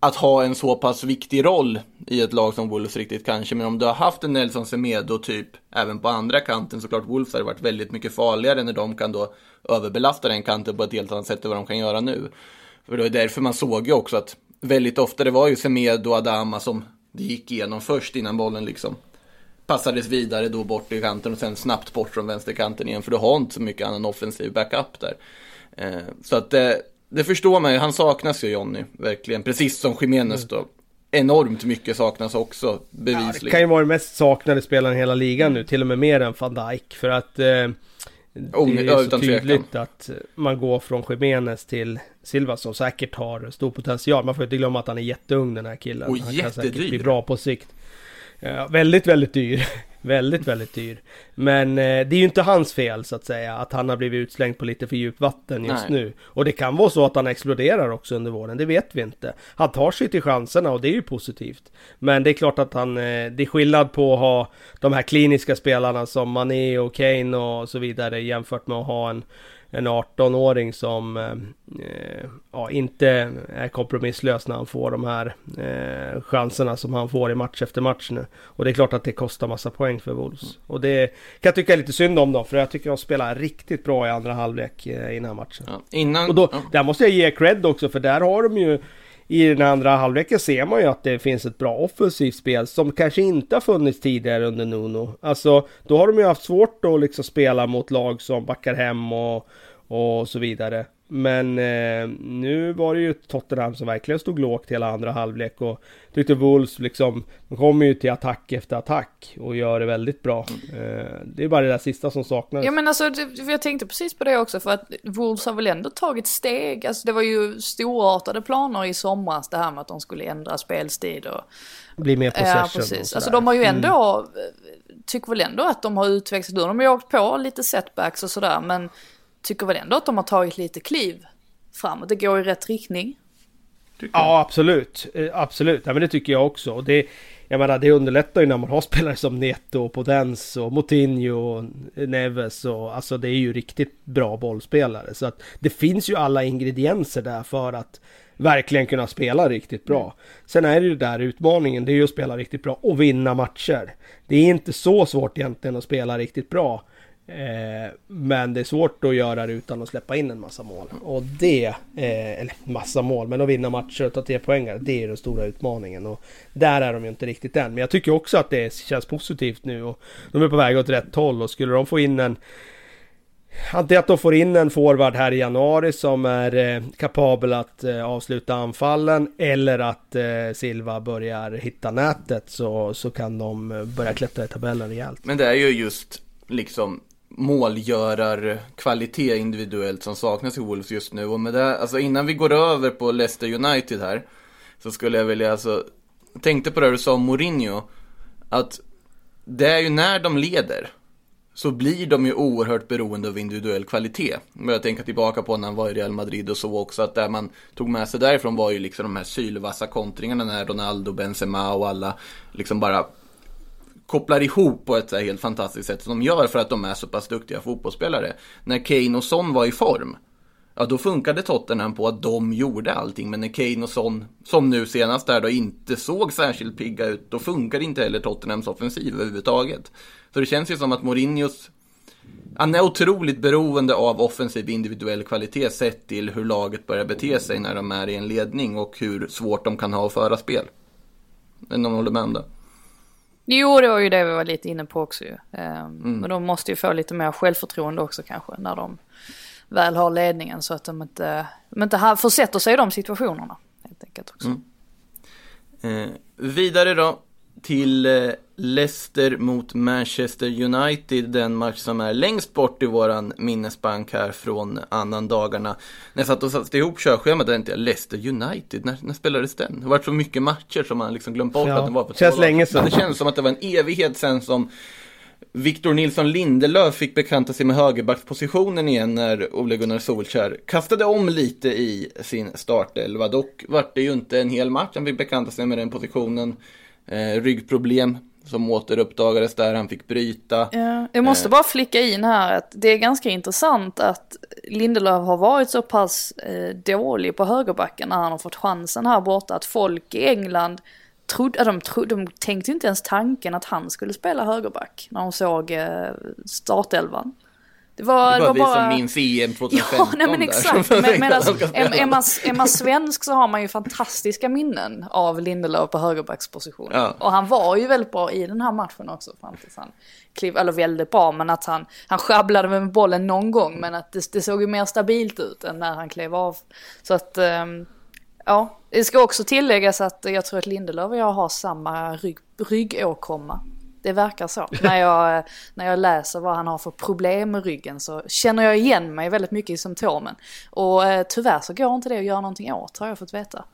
att ha en så pass viktig roll i ett lag som Wolves riktigt kanske. Men om du har haft en Nelson Semedo typ även på andra kanten såklart Wolves hade varit väldigt mycket farligare när de kan då överbelasta den kanten på ett helt annat sätt än vad de kan göra nu. För det är därför man såg ju också att väldigt ofta det var ju Semedo och Adama som det gick igenom först innan bollen liksom passades vidare då bort i kanten och sen snabbt bort från vänsterkanten igen för du har inte så mycket annan offensiv backup där. Eh, så att det, det förstår man ju, han saknas ju Jonny, verkligen. Precis som Jiménez då. Enormt mycket saknas också, Ja, det bevisligen. kan ju vara den mest saknade spelaren i hela ligan nu, till och med mer än van Dijk. För att eh, det Oh, är ju ja, så tydligt att man går från Jiménez till Silva som säkert har stor potential. Man får inte glömma att han är jätteung den här killen. Och han kan säkert jättedyr. bli bra på sikt. Ja, väldigt, väldigt dyr. Väldigt, väldigt dyr. Men eh, det är ju inte hans fel så att säga att han har blivit utslängd på lite för djupt vatten just Nej. nu. Och det kan vara så att han exploderar också under våren, det vet vi inte. Han tar sig till chanserna och det är ju positivt. Men det är klart att han, eh, det är skillnad på att ha de här kliniska spelarna som Mané och Kane och så vidare jämfört med att ha en en 18-åring som eh, ja, inte är kompromisslös när han får de här eh, chanserna som han får i match efter match nu. Och det är klart att det kostar massa poäng för Wolves. Och det kan jag tycka är lite synd om dem, för jag tycker de spelar riktigt bra i andra halvlek eh, i den här matchen. Ja, innan... Och då, ja. där måste jag ge cred också, för där har de ju i den andra halvleken ser man ju att det finns ett bra offensivt spel som kanske inte har funnits tidigare under Nuno. Alltså, då har de ju haft svårt att liksom spela mot lag som backar hem och, och så vidare. Men eh, nu var det ju Tottenham som verkligen stod lågt hela andra halvlek och tyckte Wolves liksom, de kommer ju till attack efter attack och gör det väldigt bra. Eh, det är bara det där sista som saknades. Ja men alltså, jag tänkte precis på det också för att Wolves har väl ändå tagit steg. Alltså det var ju storartade planer i somras det här med att de skulle ändra spelstil och... Blir mer possession Ja precis. Alltså de har ju ändå, tycker väl ändå att de har utvecklats. Nu har de ju åkt på lite setbacks och sådär men tycker väl ändå att de har tagit lite kliv framåt. Det går i rätt riktning. Ja, absolut. Eh, Absolut. Ja, men det tycker jag också. Och det, jag menar, det underlättar ju när man har spelare som Neto, Podens och Moutinho och Neves och alltså det är ju riktigt bra bollspelare. Så att det finns ju alla ingredienser där för att verkligen kunna spela riktigt bra. Sen är det ju där utmaningen, det är ju att spela riktigt bra och vinna matcher. Det är inte så svårt egentligen att spela riktigt bra. Eh, men det är svårt att göra det utan att släppa in en massa mål. Och det, eh, eller massa mål, men att vinna matcher och ta tre poängar, det är den stora utmaningen. Och där är de ju inte riktigt än. Men jag tycker också att det känns positivt nu och de är på väg åt rätt håll och skulle de få in en Antingen att de får in en forward här i januari som är eh, kapabel att eh, avsluta anfallen eller att eh, Silva börjar hitta nätet så, så kan de eh, börja klättra i tabellen rejält. Men det är ju just liksom målgörarkvalitet individuellt som saknas i Wolves just nu. Och med det, alltså innan vi går över på Leicester United här så skulle jag vilja alltså, tänkte på det du sa om Mourinho, att det är ju när de leder så blir de ju oerhört beroende av individuell kvalitet. Men jag tänker tillbaka på när han var i Real Madrid och så också, att det man tog med sig därifrån var ju liksom de här sylvassa kontringarna när Ronaldo, Benzema och alla liksom bara kopplar ihop på ett så här helt fantastiskt sätt som de gör för att de är så pass duktiga fotbollsspelare. När Kane och Son var i form, ja då funkade Tottenham på att de gjorde allting. Men när Kane och Son, som nu senast där då, inte såg särskilt pigga ut, då funkar inte heller Tottenhams offensiv överhuvudtaget. Så det känns ju som att Mourinhos han är otroligt beroende av offensiv individuell kvalitet sett till hur laget börjar bete sig när de är i en ledning och hur svårt de kan ha att föra spel. Men de håller med om det. Jo, det var ju det vi var lite inne på också ju. Ehm, Men de måste ju få lite mer självförtroende också kanske när de väl har ledningen så att de inte, de inte försätter sig i de situationerna. Helt enkelt också. Eh, vidare då till eh, Leicester mot Manchester United, den match som är längst bort i våran minnesbank här från annan dagarna. När jag satt och satte ihop körschemat tänkte jag Leicester United, när, när spelades den? Det har varit så mycket matcher som man liksom glömt bort Ja, att den var på känns länge sedan. Men Det känns som att det var en evighet sen som Victor Nilsson Lindelöf fick bekanta sig med högerbackspositionen igen när Ole Gunnar Solskjær kastade om lite i sin startelva. Dock vart det ju inte en hel match han fick bekanta sig med den positionen. Eh, ryggproblem som återuppdagades där han fick bryta. Ja, jag måste bara flicka in här att det är ganska intressant att Lindelöf har varit så pass eh, dålig på högerbacken när han har fått chansen här borta att folk i England trodde, de, trodde, de tänkte inte ens tanken att han skulle spela högerback när de såg eh, startelvan. Det var, Det var vi bara... som minns EM 2015 Ja, nej men där, exakt. som Men, men alltså, är, man, är man svensk så har man ju fantastiska minnen av Lindelöf på högerbacksposition. Ja. Och han var ju väldigt bra i den här matchen också fram tills han klev, eller väldigt bra, men att han, han sjabblade med bollen någon gång, men att det, det såg ju mer stabilt ut än när han klev av. Så att, ehm, ja, det ska också tilläggas att jag tror att Lindelöf och jag har samma rygg, ryggåkomma. Det verkar så. När jag, när jag läser vad han har för problem med ryggen så känner jag igen mig väldigt mycket i symptomen. Och eh, tyvärr så går inte det att göra någonting åt har jag fått veta.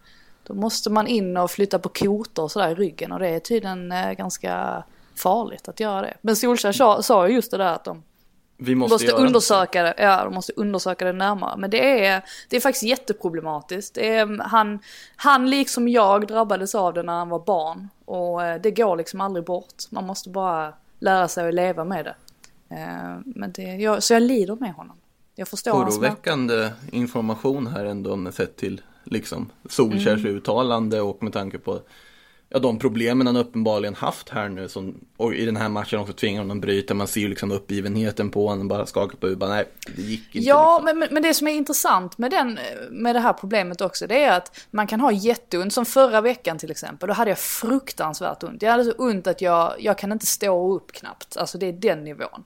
Då måste man in och flytta på kotor och sådär i ryggen och det är tydligen eh, ganska farligt att göra det. Men Solskjaer sa, sa ju just det där att de vi måste, måste undersöka det, ja de måste undersöka det närmare. Men det är, det är faktiskt jätteproblematiskt. Det är, han, han liksom jag drabbades av det när han var barn. Och eh, det går liksom aldrig bort. Man måste bara lära sig att leva med det. Eh, Men det, jag, så jag lider med honom. Jag förstår hans oroväckande information här ändå sett till liksom Solskjärs Mm. uttalande och med tanke på ja, de problemen han uppenbarligen haft här nu som och i den här matchen också tvingar honom att bryta. Man ser ju liksom uppgivenheten på honom, bara skakar på huvudet, nej det gick inte. Ja, liksom. men, men- men det som är intressant med, den, med det här problemet också, det är att man kan ha jätteont, som förra veckan till exempel, då hade jag fruktansvärt ont. Jag hade så ont att jag, jag kan inte stå upp knappt, alltså det är den nivån.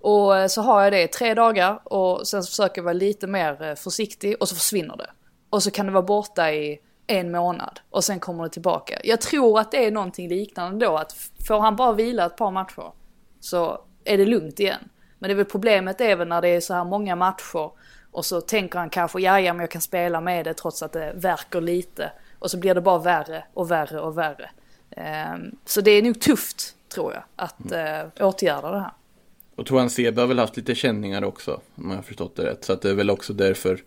Och eh, så har jag det i tre dagar och sen så försöker jag vara lite mer eh, försiktig och så försvinner det. Och så kan det vara borta i en månad och sen kommer det tillbaka. Jag tror att det är någonting liknande då, att får han bara vila ett par matcher så är det lugnt igen. Men det är väl problemet väl när det är så här många matcher och så tänker han kanske, ja ja men jag kan spela med det trots att det verkar lite. Och så blir det bara värre och värre och värre. Ehm, så det är nog tufft, tror jag, att eh, åtgärda det här. Och Toan Sebe har väl haft lite känningar också, om jag har förstått det rätt. Så att det är väl också därför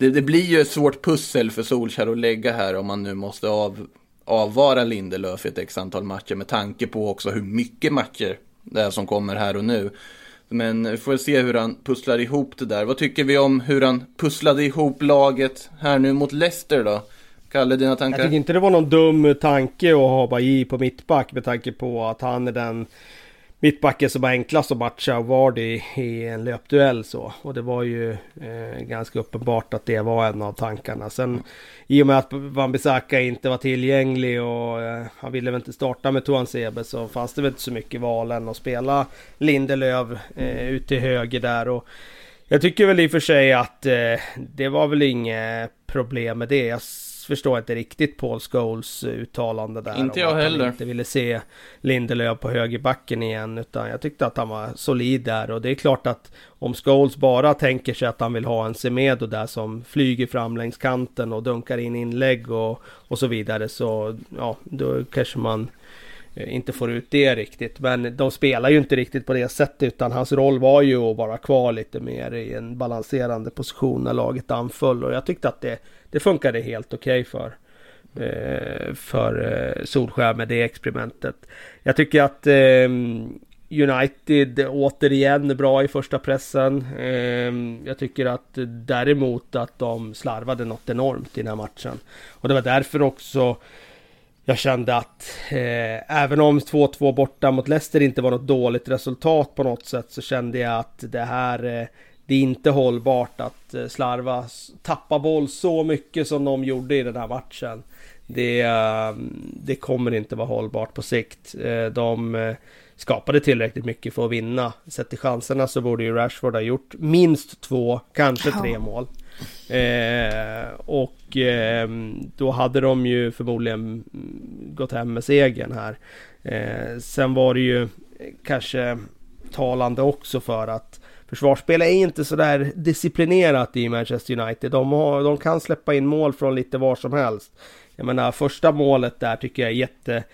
det, det blir ju ett svårt pussel för Solskjaer att lägga här om man nu måste av, avvara Lindelöf i ett x antal matcher med tanke på också hur mycket matcher det är som kommer här och nu. Men vi får väl se hur han pusslar ihop det där. Vad tycker vi om hur han pusslade ihop laget här nu mot Leicester då? Kalle, dina tankar? Jag tycker inte det var någon dum tanke att ha Bailly på mittback med tanke på att han är den mittbacken som var enklast att matcha Vardy i en löpduell så. Och det var ju eh, ganska uppenbart att det var en av tankarna. Sen i och med att Wan-Bissaka inte var tillgänglig och eh, han ville väl inte starta med Toan Sebe så fanns det väl inte så mycket val än att spela Lindelöf eh, ut till höger där. Och jag tycker väl i och för sig att eh, det var väl inget problem med det. Jag förstår inte riktigt Paul Scholes uttalande där. Inte jag heller. Inte ville se Lindelöf på högerbacken igen. Utan jag tyckte att han var solid där. Och det är klart att om Scholes bara tänker sig att han vill ha en Semedo där som flyger fram längs kanten och dunkar in inlägg och, och så vidare. Så ja, då kanske man eh, Eh, inte får ut det riktigt. Men de spelar ju inte riktigt på det sättet utan hans roll var ju att vara kvar lite mer i en balanserande position när laget anföll. Och jag tyckte att det, det funkade helt okej för, eh, för eh, Solskär med det experimentet. Jag tycker att eh, United återigen är bra i första pressen. Eh, jag tycker att däremot att de slarvade något enormt i den här matchen. Och det var därför också jag kände att eh, även om 2-2 borta mot Leicester inte var något dåligt resultat på något sätt så kände jag att det här eh, det är inte hållbart att eh, slarva, tappa boll så mycket som de gjorde i den här matchen. Det, eh, det kommer inte vara hållbart på sikt. Eh, de skapade tillräckligt mycket för att vinna. Sett till chanserna så borde ju Rashford ha gjort minst två, kanske tre mål. Eh, och eh, då hade de ju förmodligen gått hem med segern här. Eh, sen var det ju kanske talande också för att försvarsspel är inte sådär disciplinerat i Manchester United. De, har, de kan släppa in mål från lite var som helst. Jag menar första målet där tycker jag är jätte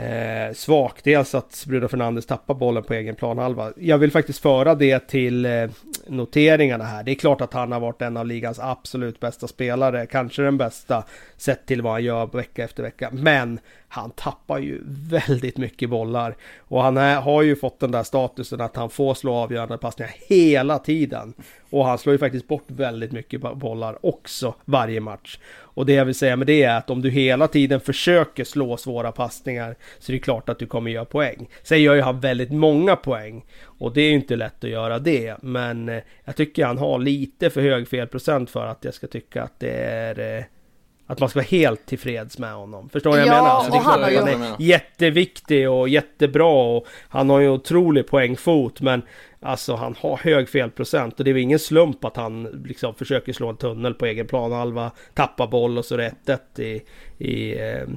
eh, svagt. Dels att Bruno Fernandes tappar bollen på egen planhalva. Jag vill faktiskt föra det till eh, noteringarna här. Det är klart att han har varit en av ligans absolut bästa spelare. Kanske den bästa sett till vad han gör vecka efter vecka. Men han tappar ju väldigt mycket bollar. Och han är, har ju fått den där statusen att han får slå avgörande passningar hela tiden. Och han slår ju faktiskt bort väldigt mycket bollar också varje match. Och det jag vill säga med det är att om du hela tiden försöker slå svåra passningar så är det klart att du kommer göra poäng. Sen gör ju han väldigt många poäng och det är ju inte lätt att göra det. Men eh, jag tycker han har lite för hög felprocent för att jag ska tycka att det är eh, att man ska vara helt tillfreds med honom. Förstår du vad jag Ja, menar? Alltså, det är klart att han är jätteviktig och jättebra och han har ju otrolig poängfot men Alltså han har hög felprocent och det är väl ingen slump att han liksom försöker slå en tunnel på egen planhalva, tappar boll och så 1-1 i, i eh,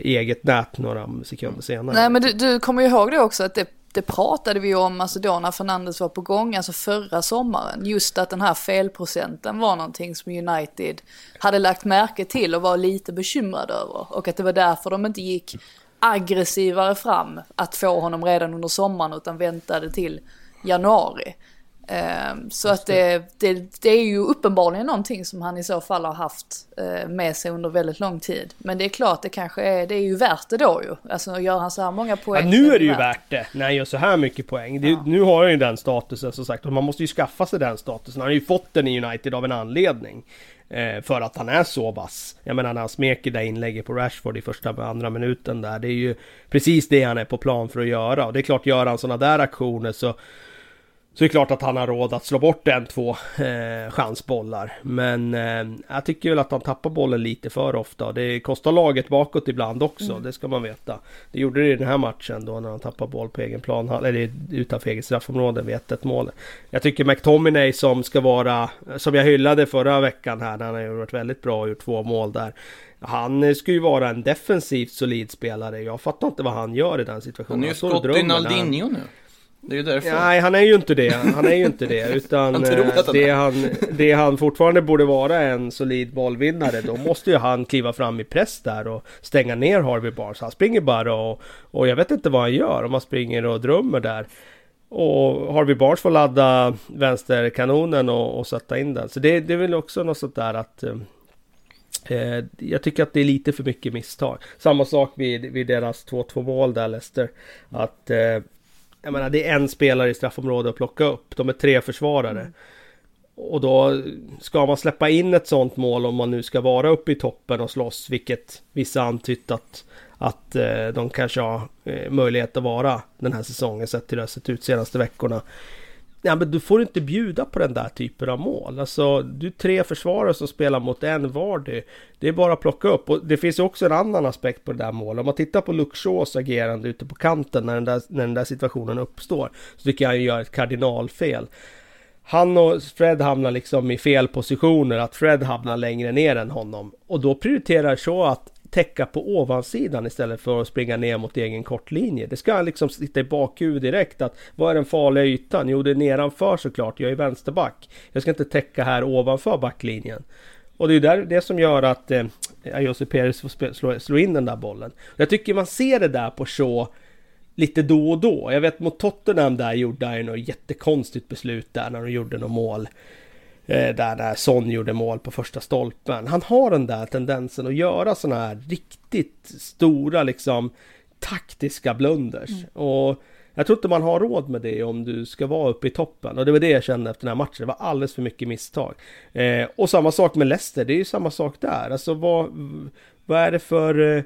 eget nät några sekunder senare. Nej men du, du kommer ju ihåg det också att det, det pratade vi om alltså då när Fernandes var på gång, alltså förra sommaren. Just att den här felprocenten var någonting som United hade lagt märke till och var lite bekymrade över. Och att det var därför de inte gick aggressivare fram att få honom redan under sommaren utan väntade till januari. Ehm, så att det, det, det, är ju uppenbarligen någonting som han i så fall har haft eh, med sig under väldigt lång tid. Men det är klart, det kanske är, det är ju värt det då ju. Alltså gör han så här många poäng. Ja, nu är det ju värt det när han gör så här mycket poäng. Det, ja. Nu har han ju den statusen som sagt och man måste ju skaffa sig den statusen. Han har ju fått den i United av en anledning. Eh, för att han är så vass. Jag menar när han smeker det inlägget på Rashford i första och andra minuten där. Det är ju precis det han är på plan för att göra. Och det är klart, gör han sådana där aktioner så så det är klart att han har råd att slå bort en, två eh, chansbollar. Men eh, jag tycker väl att han tappar bollen lite för ofta. Det kostar laget bakåt ibland också, mm. det ska man veta. Det gjorde det i den här matchen då när han tappade boll på egen plan, eller utanför eget straffområde vid 1 mål. Jag tycker McTominay som ska vara, som jag hyllade förra veckan här, när han har varit väldigt bra och gjort två mål där. Han ska ju vara en defensivt solid spelare. Jag fattar inte vad han gör i den situationen. Han är ju skott Ronaldinho nu. Det är ju därför. Nej, han är ju inte det. Han är ju inte det. Utan han eh, det, han, det han fortfarande borde vara en solid bollvinnare. Då måste ju han kliva fram i press där och stänga ner Harvey Barnes. Han springer bara och, och jag vet inte vad han gör. Om han springer och drömmer där. Och Harvey Barnes får ladda vänsterkanonen och, och sätta in den. Så det, det är väl också något sånt där att eh, eh jag tycker att det är lite för mycket misstag. Samma sak vid, vid deras 2-2 mål där Leicester. Att eh, jag menar det är en spelare i straffområdet att plocka upp. De är tre försvarare. Mm. Och då ska man släppa in ett sånt mål om man nu ska vara uppe i toppen och slåss, vilket vissa antytt att, att eh, de kanske har eh, möjlighet att vara den här säsongen sett till det har sett ut senaste veckorna. Ja, men du får inte bjuda på den där typen av mål. Alltså, du är tre försvarare som spelar mot en Vardy. Det är bara att plocka upp. Och det finns ju också en annan aspekt på det där målet. Om man tittar på Luxås agerande ute på kanten när den, där, när den där situationen uppstår. Så tycker jag han gör ett kardinalfel. Han och Fred hamnar liksom i fel positioner. Att Fred hamnar längre ner än honom. Och då prioriterar så att täcka på ovansidan istället för att springa ner mot egen kortlinje. Det ska liksom sitta i bakhuvudet direkt att vad är den farliga ytan? Jo, det är nedanför såklart. Jag är vänsterback. Jag ska inte täcka här ovanför backlinjen. Och det är där, det som gör att eh, Jose Perez får slå, slå, in den där bollen. Jag tycker man ser det där på så lite då och då. Jag vet mot Tottenham där gjorde han ju något jättekonstigt beslut där när de gjorde något mål. Eh, där när Son gjorde mål på första stolpen. Han har den där tendensen att göra sådana här riktigt stora liksom taktiska blunders. Mm. Och jag tror inte man har råd med det om du ska vara uppe i toppen. Och det var det jag kände efter den här matchen. Det var alldeles för mycket misstag. Eh, och samma sak med Leicester. Det är ju samma sak där. Alltså vad, vad är det för... Eh,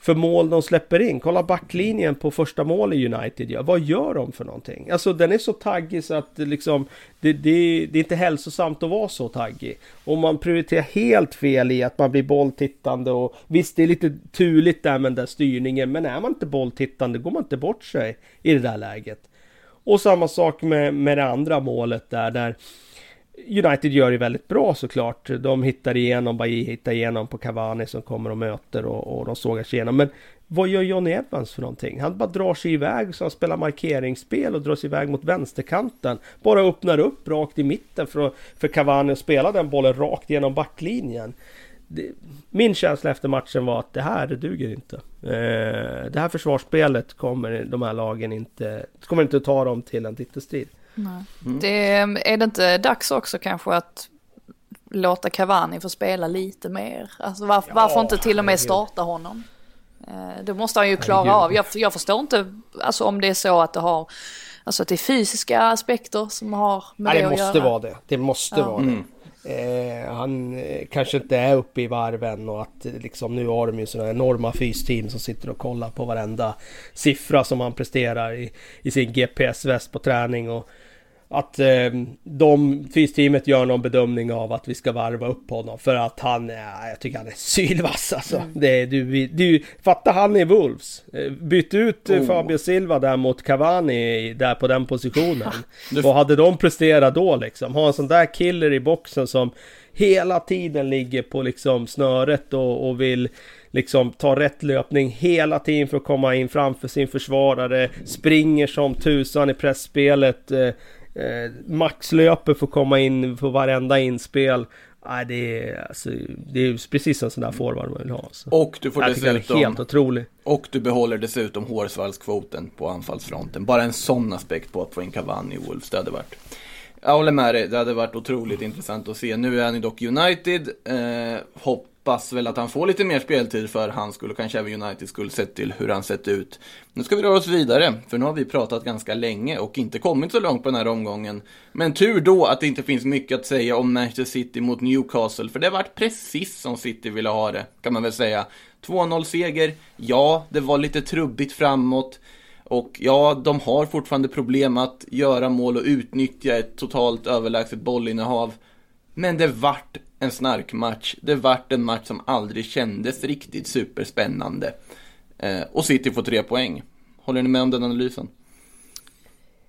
för mål de släpper in. Kolla backlinjen på första mål i United gör. Vad gör de för någonting? Alltså den är så taggig så att liksom det, det, det är inte hälsosamt att vara så taggig. Och man prioriterar helt fel i att man blir bolltittande och visst det är lite turligt där med den där styrningen men är man inte bolltittande går man inte bort sig i det där läget. Och samma sak med, med det andra målet där, där United gör det väldigt bra såklart. De hittar igenom, Bailly hittar igenom på Cavani som kommer och möter och, och de sågar sig igenom. Men vad gör Johnny Evans för någonting? Han bara drar sig iväg så han spelar markeringsspel och drar sig iväg mot vänsterkanten. Bara öppnar upp rakt i mitten för, för Cavani att spela den bollen rakt genom backlinjen. Det, min känsla efter matchen var att det här det duger inte. Eh, det här försvarsspelet kommer de här lagen inte, kommer inte ta dem till en titelstrid. Mm. Det, är det inte dags också kanske att låta Cavani få spela lite mer? Alltså varför, ja, varför inte till och med starta honom? Eh, det måste han ju klara av. Jag, jag förstår inte alltså, om det är så att det har Alltså att det är fysiska aspekter som har med Nej, det, det att göra. Det måste vara det. Det måste ja. vara det. Mm. Eh, han eh, kanske inte är uppe i varven och att eh, liksom nu har de ju sådana enorma fysteam som sitter och kollar på varenda siffra som han presterar i, i sin GPS-väst på träning och att eh, de, fysteamet gör någon bedömning av att vi ska varva upp honom för att han är, jag tycker han är sylvass alltså. Mm. Det, du, du, fatta han i Wolves. Eh, byt ut eh, oh. Fabio Silva där mot Cavani där på den positionen. Vad hade de presterat då liksom? Ha en sån där killer i boxen som hela tiden ligger på liksom snöret och, och vill liksom ta rätt löpning hela tiden för att komma in framför sin försvarare. Springer som tusan i pressspelet. Eh, maxlöper för att komma in på varenda inspel. Nej, det är, alltså, det är precis en sån där forward man vill ha. Så. Och du får jag dessutom... han är helt otrolig. Och du behåller dessutom hårsvallskvoten på anfallsfronten. Bara en sån aspekt på att få in Cavani i Wolves, det hade varit. Jag håller med dig, det hade varit otroligt intressant att se. Nu är han ju dock United. Eh, hoppas väl att han får lite mer speltid för han skulle kanske även United skulle sett till hur han sett ut. Nu ska vi röra oss vidare, för nu har vi pratat ganska länge och inte kommit så långt på den här omgången. Men tur då att det inte finns mycket att säga om Manchester City mot Newcastle, för det varit precis som City ville ha det, kan man väl säga. 2-0 seger, ja, det var lite trubbigt framåt. Och ja, de har fortfarande problem att göra mål och utnyttja ett totalt överlägset bollinnehav. Men det vart en snarkmatch. Det vart en match som aldrig kändes riktigt superspännande. Eh, och City får tre poäng. Håller ni med om den analysen?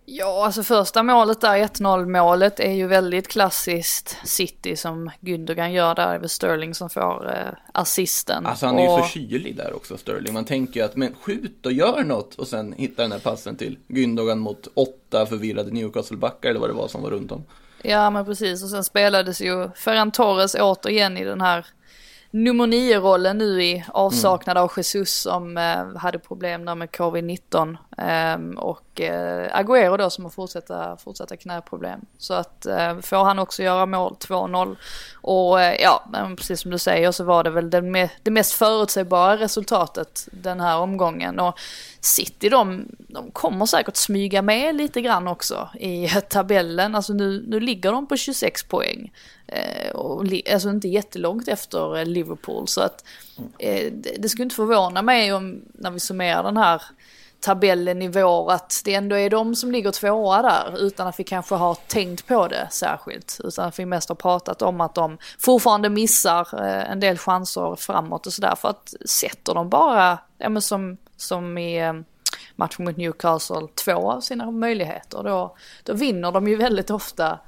Ja, alltså första målet där, 1-0 målet, är ju väldigt klassiskt City som Gündogan gör där över Sterling som får eh, assisten. Alltså han är ju och... för kylig där också, Sterling. Man tänker ju att, men skjut och gör något. Och sen hitta den här passen till Gündogan mot åtta förvirrade Newcastle-backar eller vad det var som var runt om. Ja, men precis. Och sen spelades ju Ferran Torres återigen i den här nummer nio-rollen nu i avsaknad av Jesus som eh, hade problem där med covid-19. Eh, och eh, Agüero då som har fortsatta, fortsatta knäproblem. Så att eh, får han också göra mål 2-0. Och eh, ja, precis som du säger så var det väl det, me det mest förutsägbara resultatet den här omgången. Och City de, de kommer säkert smyga med lite grann också i tabellen. Alltså nu, nu ligger de på 26 poäng. Eh, och, alltså inte jättelångt efter eh, Liverpool. Så att eh, det, det skulle inte förvåna mig om när vi summerar den här tabellen i vår att det ändå är de som ligger tvåa där utan att vi kanske har tänkt på det särskilt. Utan att vi mest har pratat om att de fortfarande missar eh, en del chanser framåt och sådär. För att sätter de bara, ja men som, som i eh, matchen mot Newcastle, två av sina möjligheter då, då vinner de ju väldigt ofta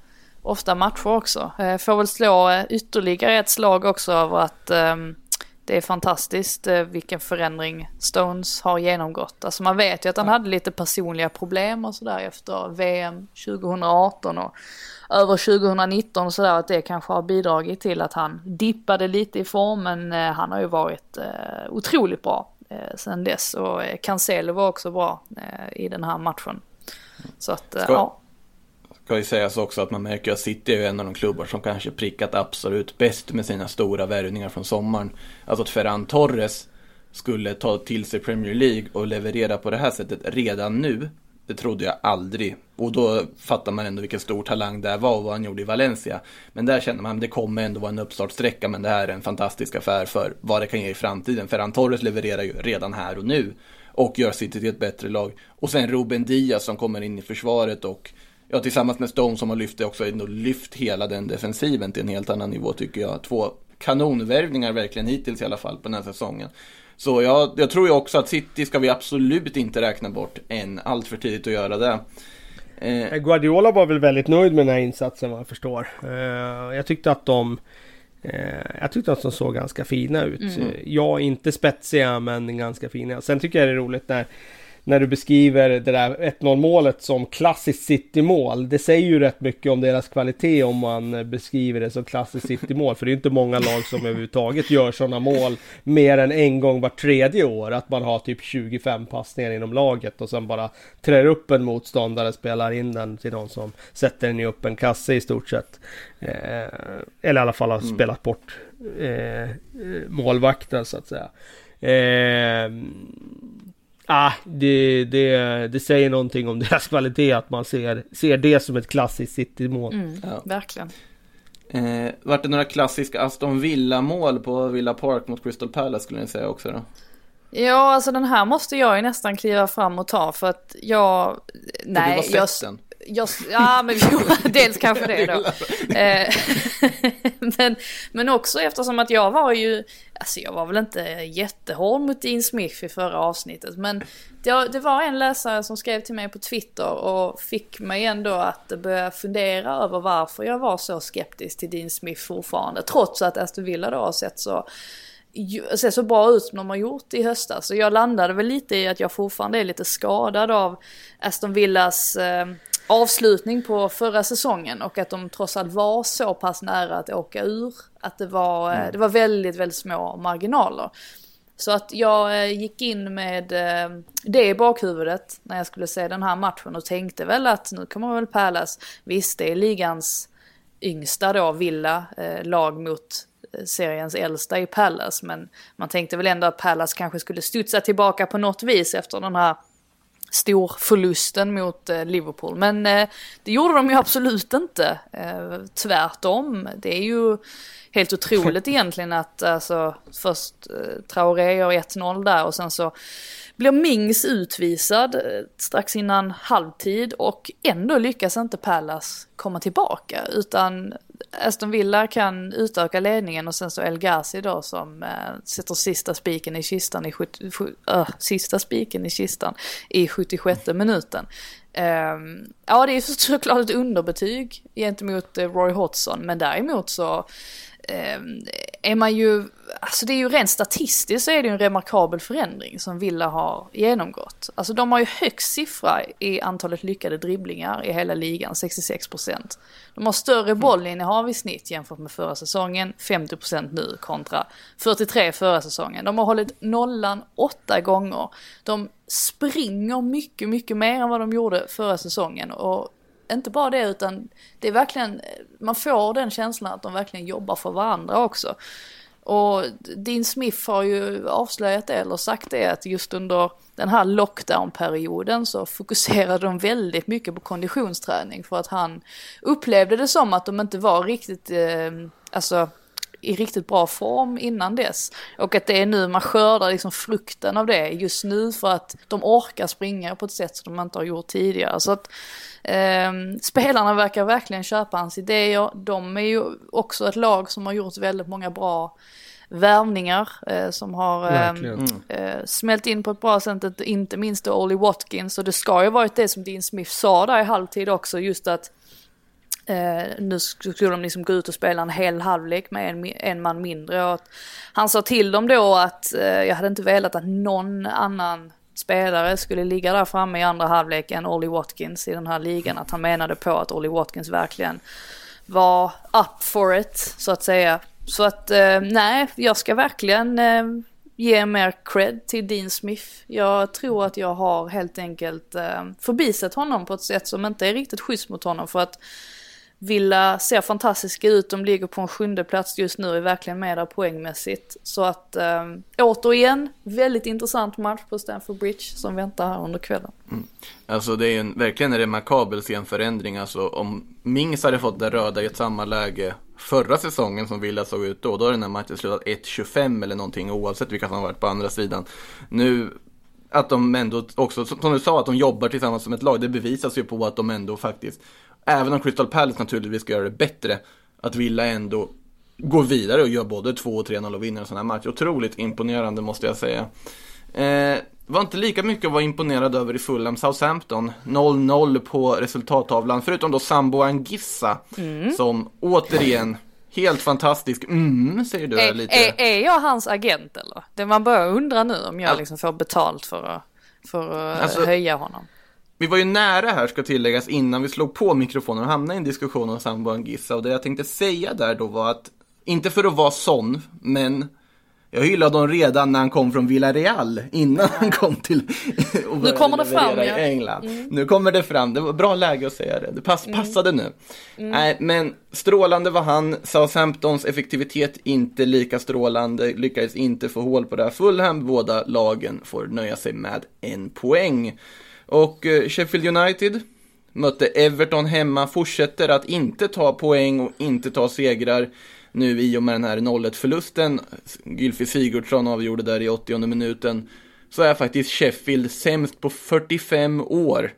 ofta matcher också. Eh, får väl slå eh, ytterligare ett slag också över att um, det är fantastiskt uh, vilken förändring Stones har genomgått. Alltså man vet ju att han hade lite personliga problem och sådär efter VM 2018 och över 2019 och sådär att det kanske har bidragit till att han dippade lite i form men han har ju varit otroligt bra sen dess och Cancelo var också bra i den här matchen. Så att, Ska... ja ska ju sägas också att man märker att City är en av de klubbar som kanske prickat absolut bäst med sina stora värvningar från sommaren. Alltså att Ferran Torres skulle ta till sig Premier League och leverera på det här sättet redan nu. Det trodde jag aldrig. Och då fattar man ändå vilken stor talang det var och vad han gjorde i Valencia. Men där känner man att det kommer ändå vara en uppstartsträcka men det här är en fantastisk affär för vad det kan ge i framtiden. Ferran Torres levererar ju redan här och nu och gör City till ett bättre lag. Och sen Ruben Diaz som kommer in i försvaret och ja, tillsammans med Stone som har lyft det också, ändå lyft hela den defensiven till en helt annan nivå tycker jag. Två kanonvärvningar verkligen hittills i alla fall på den här säsongen. Så jag, jag tror ju också att City ska vi absolut inte räkna bort än. Allt för tidigt att göra det. Eh. Guardiola var väl väldigt nöjd med den här insatsen vad jag förstår. Eh, jag tyckte att de eh, jag tyckte att de såg ganska fina ut. Mm. Ja, inte spetsiga men ganska fina. Sen tycker jag det är roligt när när du beskriver det där 1-0 målet som klassiskt City-mål. Det säger ju rätt mycket om deras kvalitet om man beskriver det som klassiskt City-mål. För det är inte många lag som överhuvudtaget gör sådana mål mer än en gång vart tredje år. Att man har typ 25 passningar inom laget och sen bara trär upp en motståndare, spelar in den till någon som sätter den i upp en kasse i stort sett. Eh, eller i alla fall har mm. spelat bort eh, målvakten så att säga. Eh, Ah, det, det, det säger någonting om deras kvalitet att man ser, ser det som ett klassiskt City-mål. Mm, ja. Verkligen. Eh, vart det några klassiska Aston Villa-mål på Villa Park mot Crystal Palace skulle ni säga också då? Ja, alltså den här måste jag ju nästan kliva fram och ta för att jag... Nej, jag... Den. Jag, ja, men dels kanske det då. Eh, men, men också eftersom att jag var ju, alltså jag var väl inte jättehård mot Dean Smith i förra avsnittet. Men det, det var en läsare som skrev till mig på Twitter och fick mig ändå att börja fundera över varför jag var så skeptisk till Dean Smith fortfarande. Trots att Aston Villa då har sett så ser så bra ut som de har gjort i höstas. Så jag landade väl lite i att jag fortfarande är lite skadad av Aston Villas eh, avslutning på förra säsongen och att de trots allt var så pass nära att åka ur. Att det var, mm. det var väldigt, väldigt små marginaler. Så att jag eh, gick in med eh, det i bakhuvudet när jag skulle se den här matchen och tänkte väl att nu kommer väl Pärlas, visst det är ligans yngsta då, Villa, eh, lag mot seriens äldsta i Palace. Men man tänkte väl ändå att Palace kanske skulle studsa tillbaka på något vis efter den här storförlusten mot Liverpool. Men det gjorde de ju absolut inte. tvärtom. Det är ju helt otroligt egentligen att alltså, först eh, Traoré gör 1-0 där och sen så blir Mings utvisad eh, strax innan halvtid och ändå lyckas inte Pallas komma tillbaka utan Aston Villa kan utöka ledningen och sen så El Ghazi då som äh, sätter sista spiken i kistan i 70, äh, eh, sista spiken i kistan i 76 minuten. Um, ja det är såklart ett underbetyg gentemot eh, Roy Hodgson men däremot så är man ju, alltså det är ju rent statistiskt så är det ju en remarkabel förändring som Villa har genomgått. Alltså de har ju högst siffra i antalet lyckade dribblingar i hela ligan, 66%. De har större bollinnehav i snitt jämfört med förra säsongen, 50% nu kontra 43 förra säsongen. De har hållit nollan åtta gånger. De springer mycket, mycket mer än vad de gjorde förra säsongen och inte bara det utan det är verkligen, man får den känslan att de verkligen jobbar för varandra också. Och Dean Smith har ju avslöjat det eller sagt det att just under den här lockdown-perioden så fokuserade de väldigt mycket på konditionsträning för att han upplevde det som att de inte var riktigt, eh, alltså i riktigt bra form innan dess. Och att det är nu man skördar liksom frukten av det just nu för att de orkar springa på ett sätt som de inte har gjort tidigare. Så att eh, spelarna verkar verkligen köpa hans idéer. De är ju också ett lag som har gjort väldigt många bra värvningar eh, som har eh, mm. eh, smält in på ett bra sätt, inte minst då Ollie Watkins. Och det ska ju varit det som Dean Smith sa där i halvtid också, just att Eh, nu skulle de liksom gå ut och spela en hel halvlek med en, en man mindre. Och han sa till dem då att eh, jag hade inte velat att någon annan spelare skulle ligga där framme i andra halvlek än Ollie Watkins i den här ligan. Att han menade på att Ollie Watkins verkligen var up for it så att säga. Så att eh, nej, jag ska verkligen eh, ge mer cred till Dean Smith. Jag tror att jag har helt enkelt eh, förbisett honom på ett sätt som inte är riktigt schysst mot honom för att Villa ser fantastiska ut, de ligger på en sjunde plats just nu, och är verkligen med där poängmässigt. Så att eh, återigen, väldigt intressant match på Stamford Bridge som väntar här under kvällen. Mm. Alltså det är en, verkligen en remarkabel scenförändring. Alltså om Mings hade fått det röda i ett samma läge förra säsongen som Villa såg ut då, då hade den här matchen slutat 1-25 eller någonting oavsett vilka som har varit på andra sidan. Nu att de ändå också, som du sa, att de jobbar tillsammans som ett lag, det bevisas ju på att de ändå faktiskt även om Crystal Palace naturligtvis ska göra det bättre, att Villa ändå går vidare och gör både 2 och 3-0 och vinner en sån här match. Otroligt imponerande måste jag säga. Eh, var inte lika mycket att vara imponerad över i Fulham Southampton. 0-0 på resultattavlan, förutom då Sambo Angissa mm. som återigen Helt fantastisk, mm, säger du är, lite. Är, är jag hans agent eller? Det man börjar undra nu om jag liksom får betalt för att, för att alltså, höja honom. Vi var ju nära här ska tilläggas innan vi slog på mikrofonen och hamnade i en diskussion om Sambo Angissa och det jag tänkte säga där då var att, inte för att vara sån, men jag hyllade honom redan när han kom från Villarreal, innan han kom till och Nu kommer det fram ja. i England. Mm. Nu kommer det fram, det var bra läge att säga det, det pass, mm. passade nu. Mm. Nej, men strålande var han, Southamptons effektivitet inte lika strålande, lyckades inte få hål på det här Fulham, båda lagen får nöja sig med en poäng. Och eh, Sheffield United mötte Everton hemma, fortsätter att inte ta poäng och inte ta segrar nu i och med den här 0-1 förlusten. Gylfi Sigurdsson avgjorde där i 80 minuten. Så är faktiskt Sheffield sämst på 45 år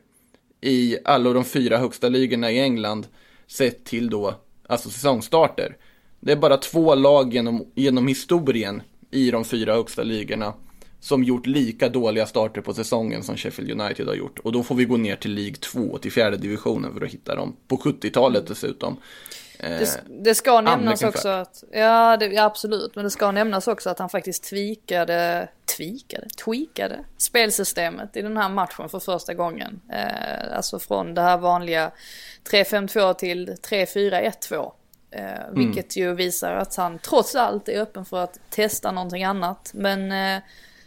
i alla de fyra högsta ligorna i England sett till då, alltså säsongstarter. Det är bara två lag genom, genom historien i de fyra högsta ligorna som gjort lika dåliga starter på säsongen som Sheffield United har gjort. Och då får vi gå ner till League 2, till fjärde divisionen för att hitta dem. På 70-talet dessutom. Det, det ska nämnas också att, ja, det, ja absolut, men det ska nämnas också att han faktiskt tweakade, tweakade, tweakade spelsystemet i den här matchen för första gången. Eh, alltså från det här vanliga 3-5-2 till 3-4-1-2. Eh, vilket ju visar att han trots allt är öppen för att testa någonting annat. Men eh,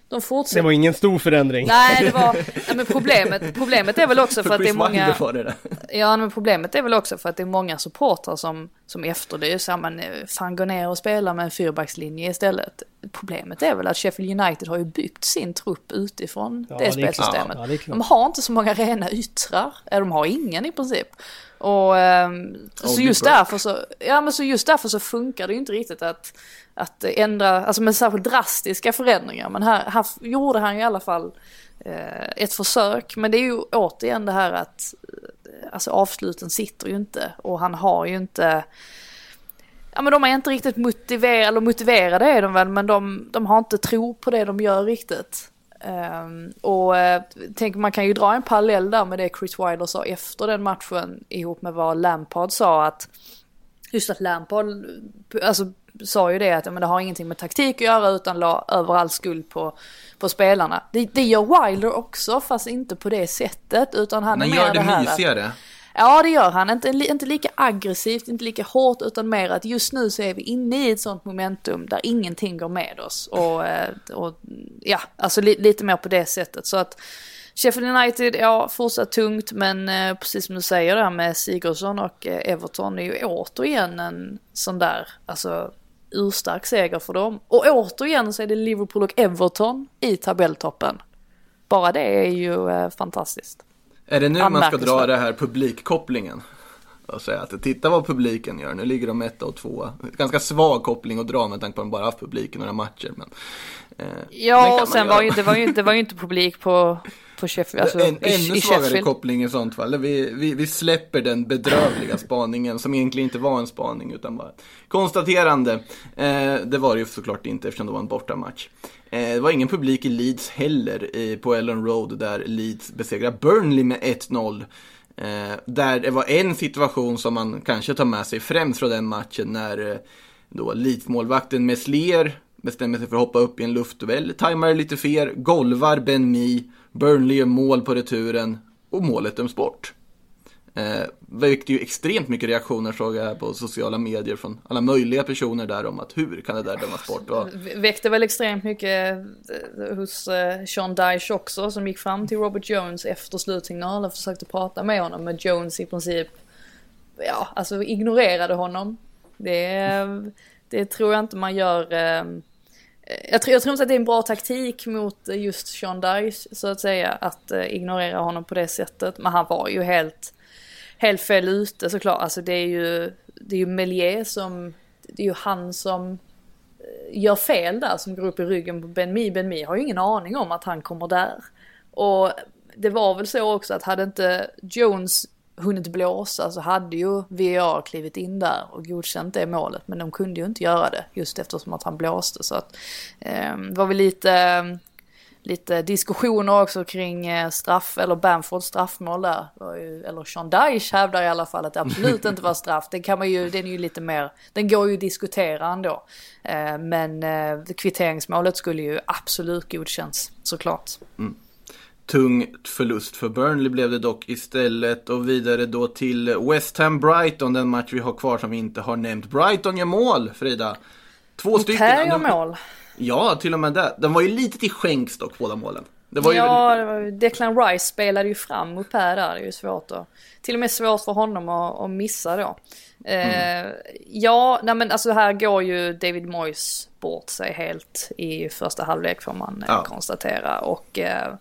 de fortsätter. Det var ingen stor förändring. Nej, det var, nej, men problemet, problemet är väl också för, För att det är många... Var det där. Ja, men problemet är väl också för att det är många supportrar som, som efterlyser, men eh, fan gå ner och spela med en fyrbackslinje istället. Problemet är väl att Sheffield United har ju byggt sin trupp utifrån Ja, det det spelsystemet. Ja, det de har inte så många rena yttrar, de har ingen i princip. Och ehm, så just därför så, ja men så just därför så funkar det ju inte riktigt att, att ändra, alltså med särskilt drastiska förändringar. Men här, här gjorde han ju i alla fall eh, ett försök. Men det är ju återigen det här att eh, alltså avsluten sitter ju inte och han har ju inte Ja men de är inte riktigt motiverade, eller motiverade är de väl men de, de har inte tro på det de gör riktigt. Ehm, och uh, tänk man kan ju dra en parallell där med det Chris Wilder sa efter den matchen ihop med vad Lampard sa att just att Lampard alltså, sa ju det att men det har ingenting med taktik att göra utan la över all skuld på, på spelarna. Det, det gör Wilder också fast inte på det sättet utan han Men är gör mer det här att- mysigare. Ja det gör han, inte, inte lika aggressivt, inte lika hårt utan mer att just nu så är vi inne i ett sånt momentum där ingenting går med oss. Och, eh, och ja, alltså li, lite mer på det sättet. Så att Sheffield United, ja fortsatt tungt men eh, precis som du säger där med Sigurdsson och eh, Everton är ju återigen en sån där, alltså urstark seger för dem. Och återigen så är det Liverpool och Everton i tabelltoppen. Bara det är ju eh, fantastiskt. Är det nu man ska dra det här publikkopplingen? Och säga att titta vad publiken gör, nu ligger de etta och tvåa. Ganska svag koppling att dra med tanke på att de bara haft publik i några matcher. Men, eh, Ja, och sen var ju, det, var ju, det var ju inte publik på, på Sheffield, alltså en, i, ännu i svagare Sheffield. koppling i sånt fall. Vi, vi, vi släpper den bedrövliga spaningen som egentligen inte var en spaning utan bara konstaterande. Eh, det var det ju såklart inte eftersom det var en bortamatch. Eh, det var ingen publik i Leeds heller på Ellen Road där Leeds besegrade Burnley med 1-0. Eh, där det var en situation som man kanske tar med sig främst från den matchen när eh, då Leeds-målvakten Meslier bestämmer sig för att hoppa upp i en luftduell, tajmar lite fel, golvar Ben Mi, Burnley gör mål på returen och målet döms bort. Eh, väckte ju extremt mycket reaktioner såg jag på sociala medier från alla möjliga personer där om att hur kan det där dömas bort? Och, Väckte väl extremt mycket eh, hos eh, Sean Dyche också som gick fram till Robert Jones efter slutsignalen och försökte prata med honom. Men Jones i princip, ja alltså ignorerade honom. Det, det tror jag inte man gör. eh, Jag tror, jag tror inte att det är en bra taktik mot just Sean Dyche så att säga att eh, ignorera honom på det sättet. Men han var ju helt, helt fel ute såklart. Alltså det är ju, det är ju Melier som, det är ju han som eh, gör fel där som går upp i ryggen på Benmi. Benmi har ju ingen aning om att han kommer där. Och det var väl så också att hade inte Jones hunnit blåsa så hade ju VAR klivit in där och godkänt det målet. Men de kunde ju inte göra det just eftersom att han blåste. Så att eh, det var väl lite, ehm, lite diskussioner också kring eh, straff, eller Bamfords straffmål där. Ju, eller Sean Dyche hävdar i alla fall att det absolut inte var straff. Den kan man ju, den är ju lite mer, den går ju att diskutera ändå. Eh, men eh, kvitteringsmålet skulle ju absolut godkänts såklart. tung förlust för Burnley blev det dock istället och vidare då till West Ham Brighton, den match vi har kvar som vi inte har nämnt. Brighton gör mål, Frida. Två stycken. Per gör mål. Ja, till och med det. De var ju lite till skänks dock, båda målen. Det var ju Ja, det var ju, Declan Rice spelade ju fram mot Per där, det är ju svårt att, till och med svårt för honom att, att missa då. Eh, Ja, nej men alltså här går ju David Moyes bort sig helt i första halvlek får man eh, Ja. konstatera. Och eh,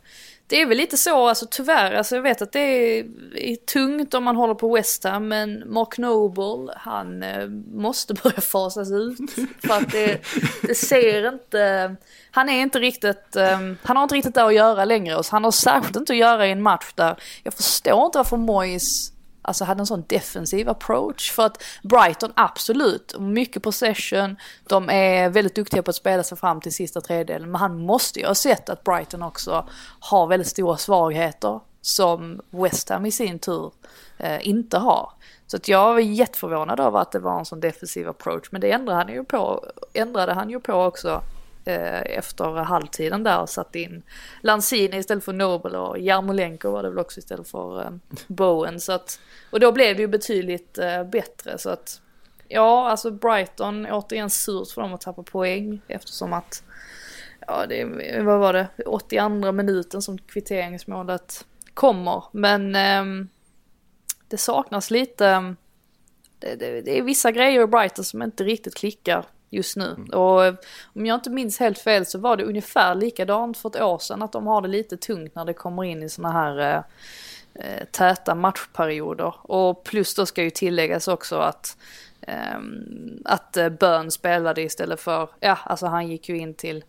det är väl lite så, alltså tyvärr, alltså jag vet att det är, är tungt om man håller på West Ham, men Mark Noble, han eh, måste börja fasas ut. För att det, det ser inte, han är inte riktigt, eh, han har inte riktigt där att göra längre. Och han har särskilt inte att göra i en match där, jag förstår inte varför Moyes Alltså hade en sån defensiv approach. För att Brighton absolut, mycket possession. De är väldigt duktiga på att spela sig fram till sista tredjedelen. Men han måste ju ha sett att Brighton också har väldigt stora svagheter. som West Ham i sin tur eh, inte har. Så att jag var jätteförvånad över att det var en sån defensiv approach, men det ändrade han ju på, ändrade han ju på också Eh, efter halvtiden där och satte in Lanzini istället för Nobel och Jarmolenko var det väl också istället för eh, Bowen. Så att, och då blev det ju betydligt eh, bättre så att ja, alltså Brighton återigen surt för dem att tappa poäng eftersom att ja, det, vad var det, 82 minuten som kvitteringsmålet kommer. Men eh, det saknas lite, ehm, det, det, det, är vissa grejer i Brighton som inte riktigt klickar just nu. Mm. Och om jag inte minns helt fel så var det ungefär likadant för ett år sedan att de har det lite tungt när det kommer in i såna här eh, eh täta matchperioder. Och plus då ska ju tilläggas också att eh, att Bön spelade istället för, ja alltså han gick ju in till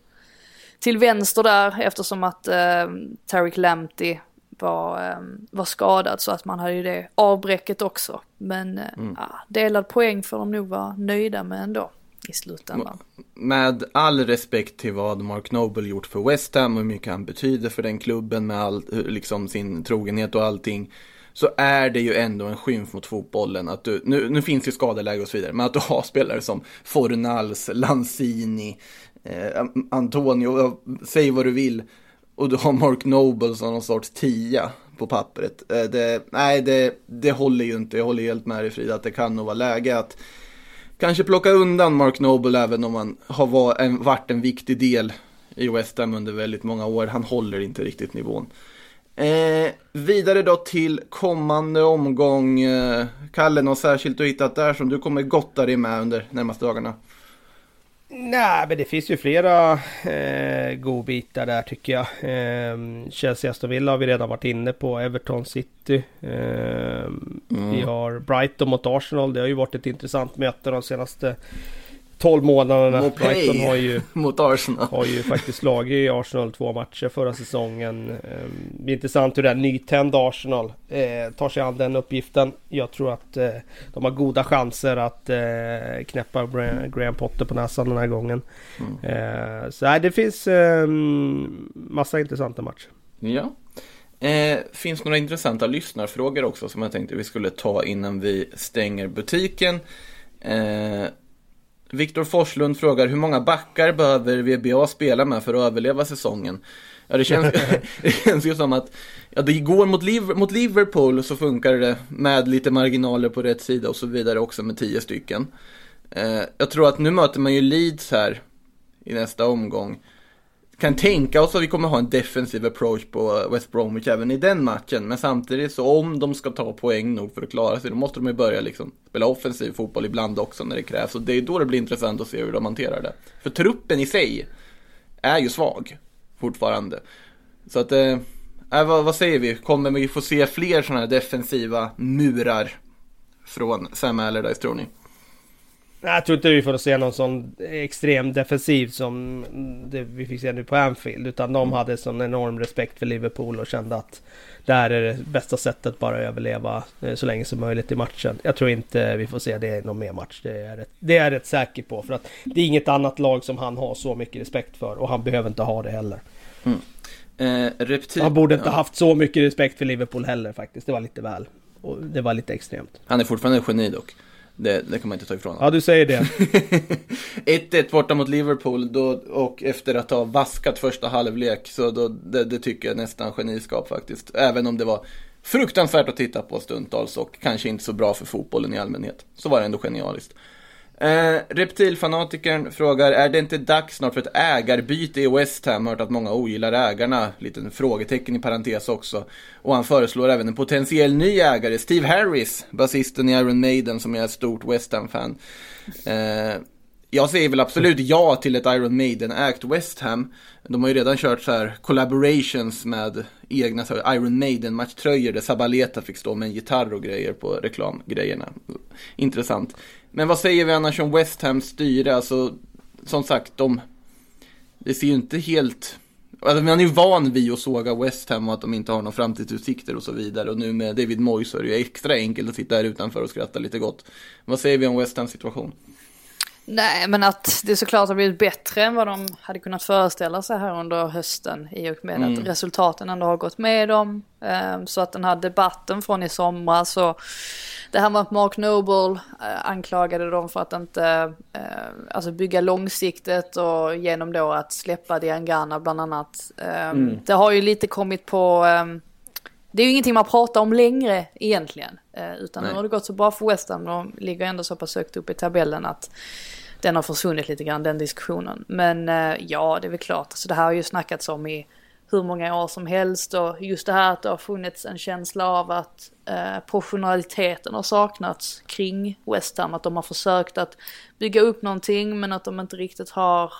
till vänster där eftersom att eh, Tarek Lamptey var, eh, var skadad så att man hade ju det avbräcket också. Men eh, mm. ja, delad poäng får de nog vara nöjda med ändå i slutändan. Med all respekt till vad Mark Noble gjort för West Ham och hur mycket han betyder för den klubben med all, liksom sin trogenhet och allting. Så är det ju ändå en skymf mot fotbollen att du, nu, nu finns ju skadeläge och så vidare, men att du har spelare som Fornals, Lanzini, eh, Antonio, säg vad du vill. Och du har Mark Noble som någon sorts tia på pappret. Eh, det, nej, det, det håller ju inte. Jag håller helt med dig Frida att det kan nog vara läge att kanske plocka undan Mark Noble även om han har varit en viktig del i West Ham under väldigt många år. Han håller inte riktigt nivån. Eh, vidare då till kommande omgång. Eh, Kalle, något särskilt du hittat där som du kommer gotta dig med under närmaste dagarna? Nej, men det finns ju flera eh, godbitar där tycker jag. Eh, Chelsea Aston Villa har vi redan varit inne på. Everton City. Eh, mm. Vi har Brighton mot Arsenal. Det har ju varit ett intressant möte de senaste 12 månaderna. Mopay har ju, mot Arsenal. Har ju faktiskt slagit Arsenal två matcher förra säsongen. Ehm, det blir intressant hur det nytända Arsenal eh, tar sig an den uppgiften. Jag tror att eh, de har goda chanser att eh, knäppa Graham Potter på näsan den här gången. Mm. Så nej, det finns ehm, massa intressanta matcher. Ja. Eh, finns några intressanta lyssnarfrågor också som jag tänkte vi skulle ta innan vi stänger butiken. Eh, Viktor Forslund frågar hur många backar behöver VBA spela med för att överleva säsongen? Ja, det känns, det känns ju som att ja, det går mot, Liv, mot Liverpool så funkar det med lite marginaler på rätt sida och så vidare också med tio stycken. Eh, jag tror att nu möter man ju Leeds här i nästa omgång kan tänka oss att vi kommer ha en defensiv approach på eh, West Bromwich även i den matchen. Men samtidigt så om de ska ta poäng nog för att klara sig, då måste de ju börja liksom spela offensiv fotboll ibland också när det krävs. Och det är då det blir intressant att se hur de hanterar det. För truppen i sig är ju svag fortfarande. Så att, eh, äh, vad, vad säger vi? Kommer vi få se fler sådana här defensiva murar från Sam Allardyce tror ni? Jag tror inte vi får se någon sån extrem defensiv som det vi fick se nu på Anfield. Utan de hade sån enorm respekt för Liverpool och kände att det här är det bästa sättet bara att överleva eh, så länge som möjligt i matchen. Jag tror inte vi får se det i någon mer match. Det är, rätt, det är jag rätt säker på. För att det är inget annat lag som han har så mycket respekt för. Och han behöver inte ha det heller. Mm. Eh, reptil... Han borde inte ja. haft så mycket respekt för Liverpool heller faktiskt. Det var lite väl. Och det var lite extremt. Han är fortfarande ett geni dock. Det, det, kan man inte ta ifrån honom. Ja, du säger det. 1-1 borta mot Liverpool då, och efter att ha vaskat första halvlek. Så då, det, det, tycker jag nästan geniskap faktiskt. Även om det var fruktansvärt att titta på stundtals och kanske inte så bra för fotbollen i allmänhet. Så var det ändå genialiskt. Eh, reptilfanatikern frågar, är det inte dags snart för ett ägarbyte i West Ham? Hört att många ogillar ägarna, liten frågetecken i parentes också. Och han föreslår även en potentiell ny ägare, Steve Harris, basisten i Iron Maiden som är ett stort West Ham-fan. Eh, jag säger väl absolut ja till ett Iron Maiden Act West Ham. De har ju redan kört så här collaborations med egna så här, Iron Maiden-matchtröjor där Sabaleta fick stå med en gitarr och grejer på reklamgrejerna. Intressant. Men vad säger vi annars om West Hams styre? Alltså, som sagt, de... Det ser ju inte helt... Alltså, man är ju van vid att såga West Ham och att de inte har några framtidsutsikter och så vidare. Och nu med David Moyes så är det ju extra enkelt att sitta här utanför och skratta lite gott. Vad säger vi om West Hams situation? Nej, men att det såklart har blivit bättre än vad de hade kunnat föreställa sig här under hösten i och med mm. att resultaten ändå har gått med dem. Ehm, så att den här debatten från i somras och det här med att Mark Noble eh, anklagade dem för att inte eh, alltså bygga långsiktigt och genom då att släppa Diangana bland annat. Ehm, mm. Det har ju lite kommit på ehm, det är ju ingenting man pratar om längre egentligen. Eh, utan Nej. nu har det gått så bra för West Ham. De ligger ändå så pass högt upp i tabellen att den har försvunnit lite grann den diskussionen. Men eh, ja, det är väl klart. Alltså, det här har ju snackats om i hur många år som helst och just det här att det har funnits en känsla av att eh, professionaliteten har saknats kring West Ham. Att de har försökt att bygga upp någonting men att de inte riktigt har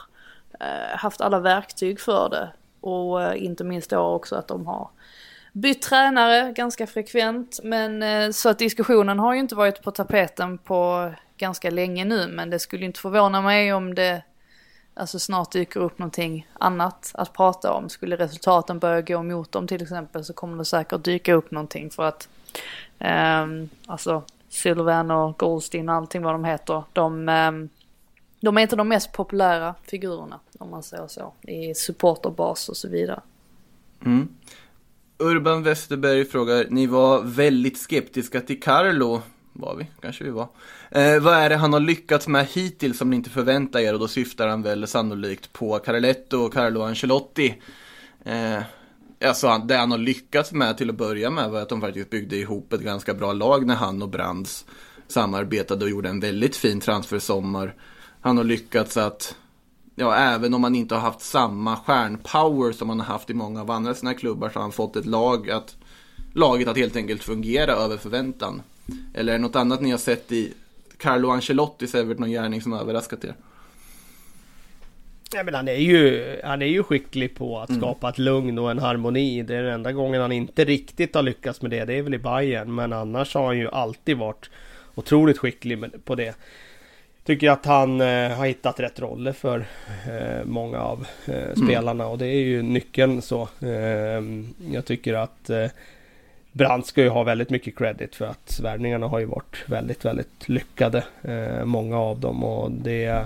eh, haft alla verktyg för det. Och eh, inte minst då också att de har bytt tränare ganska frekvent. Men eh, så att diskussionen har ju inte varit på tapeten på ganska länge nu. Men det skulle inte förvåna mig om det alltså snart dyker upp någonting annat att prata om. Skulle resultaten börja gå mot dem till exempel så kommer det säkert dyka upp någonting för att um, alltså Sylvan och Goldstein och allting vad de heter. De, um, de är inte de mest populära figurerna om man säger så i supporterbas och så vidare. Mm. Urban Westerberg frågar, ni var väldigt skeptiska till Carlo. Var vi? Kanske vi var. Eh, vad är det han har lyckats med hittills som ni inte förväntar er? Och då syftar han väl sannolikt på Carletto och Carlo Ancelotti. Eh, alltså det han har lyckats med till att börja med var att de faktiskt byggde ihop ett ganska bra lag när han och Brands samarbetade och gjorde en väldigt fin transfersommar. Han har lyckats att ja, även om han inte har haft samma stjärnpower som man har haft i många av andra sina klubbar så har han fått ett lag att laget att helt enkelt fungera över förväntan. Eller är det något annat ni har sett i Carlo Ancelottis Everton gärning som överraskat er? Ja, men han, är ju, han är ju skicklig på att mm. skapa ett lugn och en harmoni. Det är den enda gången han inte riktigt har lyckats med det. Det är väl i Bayern. Men annars har han ju alltid varit otroligt skicklig på det. Tycker att han eh, har hittat rätt roller för eh, många av eh, mm. spelarna och det är ju nyckeln så. Eh, jag tycker att eh, Brandt ska ju ha väldigt mycket credit för att värvningarna har ju varit väldigt, väldigt lyckade. Eh, många av dem och det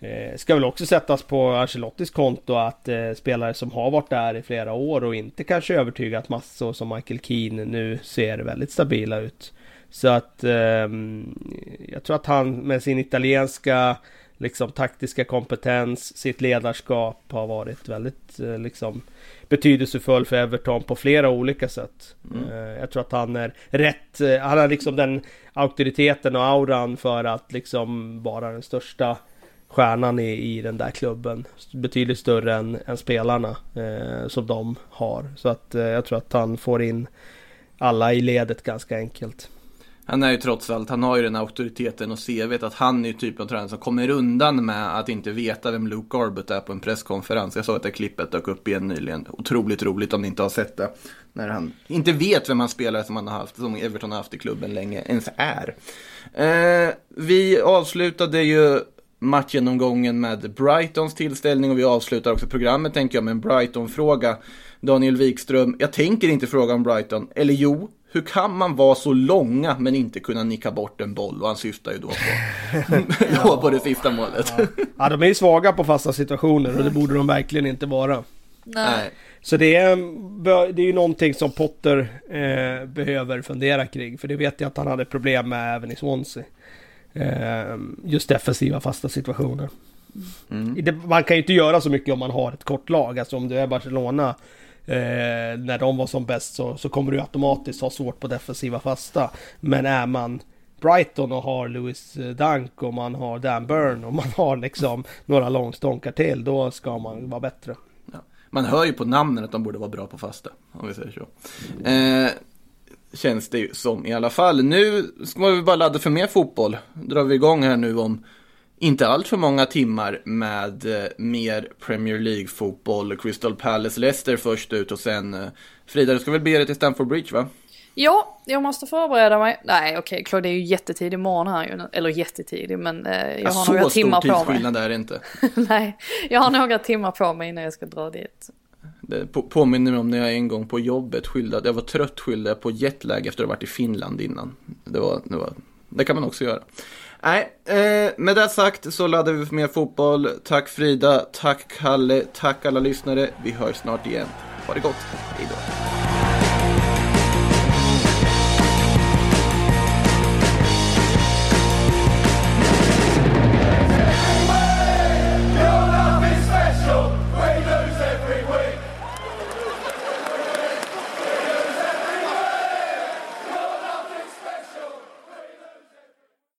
eh, ska väl också sättas på Ancelottis konto att eh, spelare som har varit där i flera år och inte kanske övertygat massor som Michael Keane nu ser väldigt stabila ut. Så att eh, jag tror att han med sin italienska liksom taktiska kompetens, sitt ledarskap har varit väldigt eh, liksom betydelsefull för Everton på flera olika sätt. Mm. Eh, jag tror att han är rätt, eh, han har liksom den auktoriteten och auran för att liksom vara den största stjärnan i, i den där klubben. Betydligt större än, än spelarna som de har. Så att jag tror att han får in alla i ledet ganska enkelt. Han är ju trots allt, han har ju den auktoriteten och CVt att han är ju typen av tränare som kommer undan med att inte veta vem Luke Garbett är på en presskonferens. Jag såg att det klippet dök upp igen nyligen. Otroligt roligt om ni inte har sett det. När han inte vet vem han spelar som han har haft, som Everton har haft i klubben länge, ens är. Eh, vi avslutade ju matchgenomgången med Brightons tillställning och vi avslutar också programmet tänker jag med en Brighton-fråga. Daniel Wikström, jag tänker inte fråga om Brighton, eller jo, hur kan man vara så långa men inte kunna nicka bort en boll? Och han syftar ju då på, ja. på det sista målet. Ja. ja, de är ju svaga på fasta situationer och det borde de verkligen inte vara. Nej. Så det är, det är ju någonting som Potter eh, behöver fundera kring. För det vet jag att han hade problem med även i Swansea. Eh, just defensiva fasta situationer. Mm. Man kan ju inte göra så mycket om man har ett kort lag. Alltså om du är Barcelona eh, när de var som bäst så, så kommer du automatiskt ha svårt på defensiva fasta. Men är man Brighton och har Louis eh, Dunk och man har Dan Burn och man har liksom några långstånkar till, då ska man vara bättre. Ja. Man hör ju på namnen att de borde vara bra på fasta, om vi säger så. Eh, känns det ju som i alla fall. Nu ska vi bara ladda för mer fotboll. Drar vi igång här nu om inte allt för många timmar med eh, mer Premier League-fotboll. Crystal Palace-Leicester först ut och sen eh, Frida, du ska väl bege dig till Stamford Bridge va? Ja, jag måste förbereda mig. Nej, okej, okay, det är ju jättetidig morgon här ju. Eller jättetidig, men eh, jag har ja, några timmar på mig. Så stor tidsskillnad är det inte. Nej, jag har några timmar på mig innan jag ska dra dit. Det på, påminner mig om när jag en gång på jobbet skyllde, jag var trött skyllde på jetlag efter att ha varit i Finland innan. Det var, det var Det kan man också göra. Nej, eh, med det sagt så laddar vi för mer fotboll. Tack Frida, tack Kalle, tack alla lyssnare. Vi hörs snart igen. Ha det gott, hej då.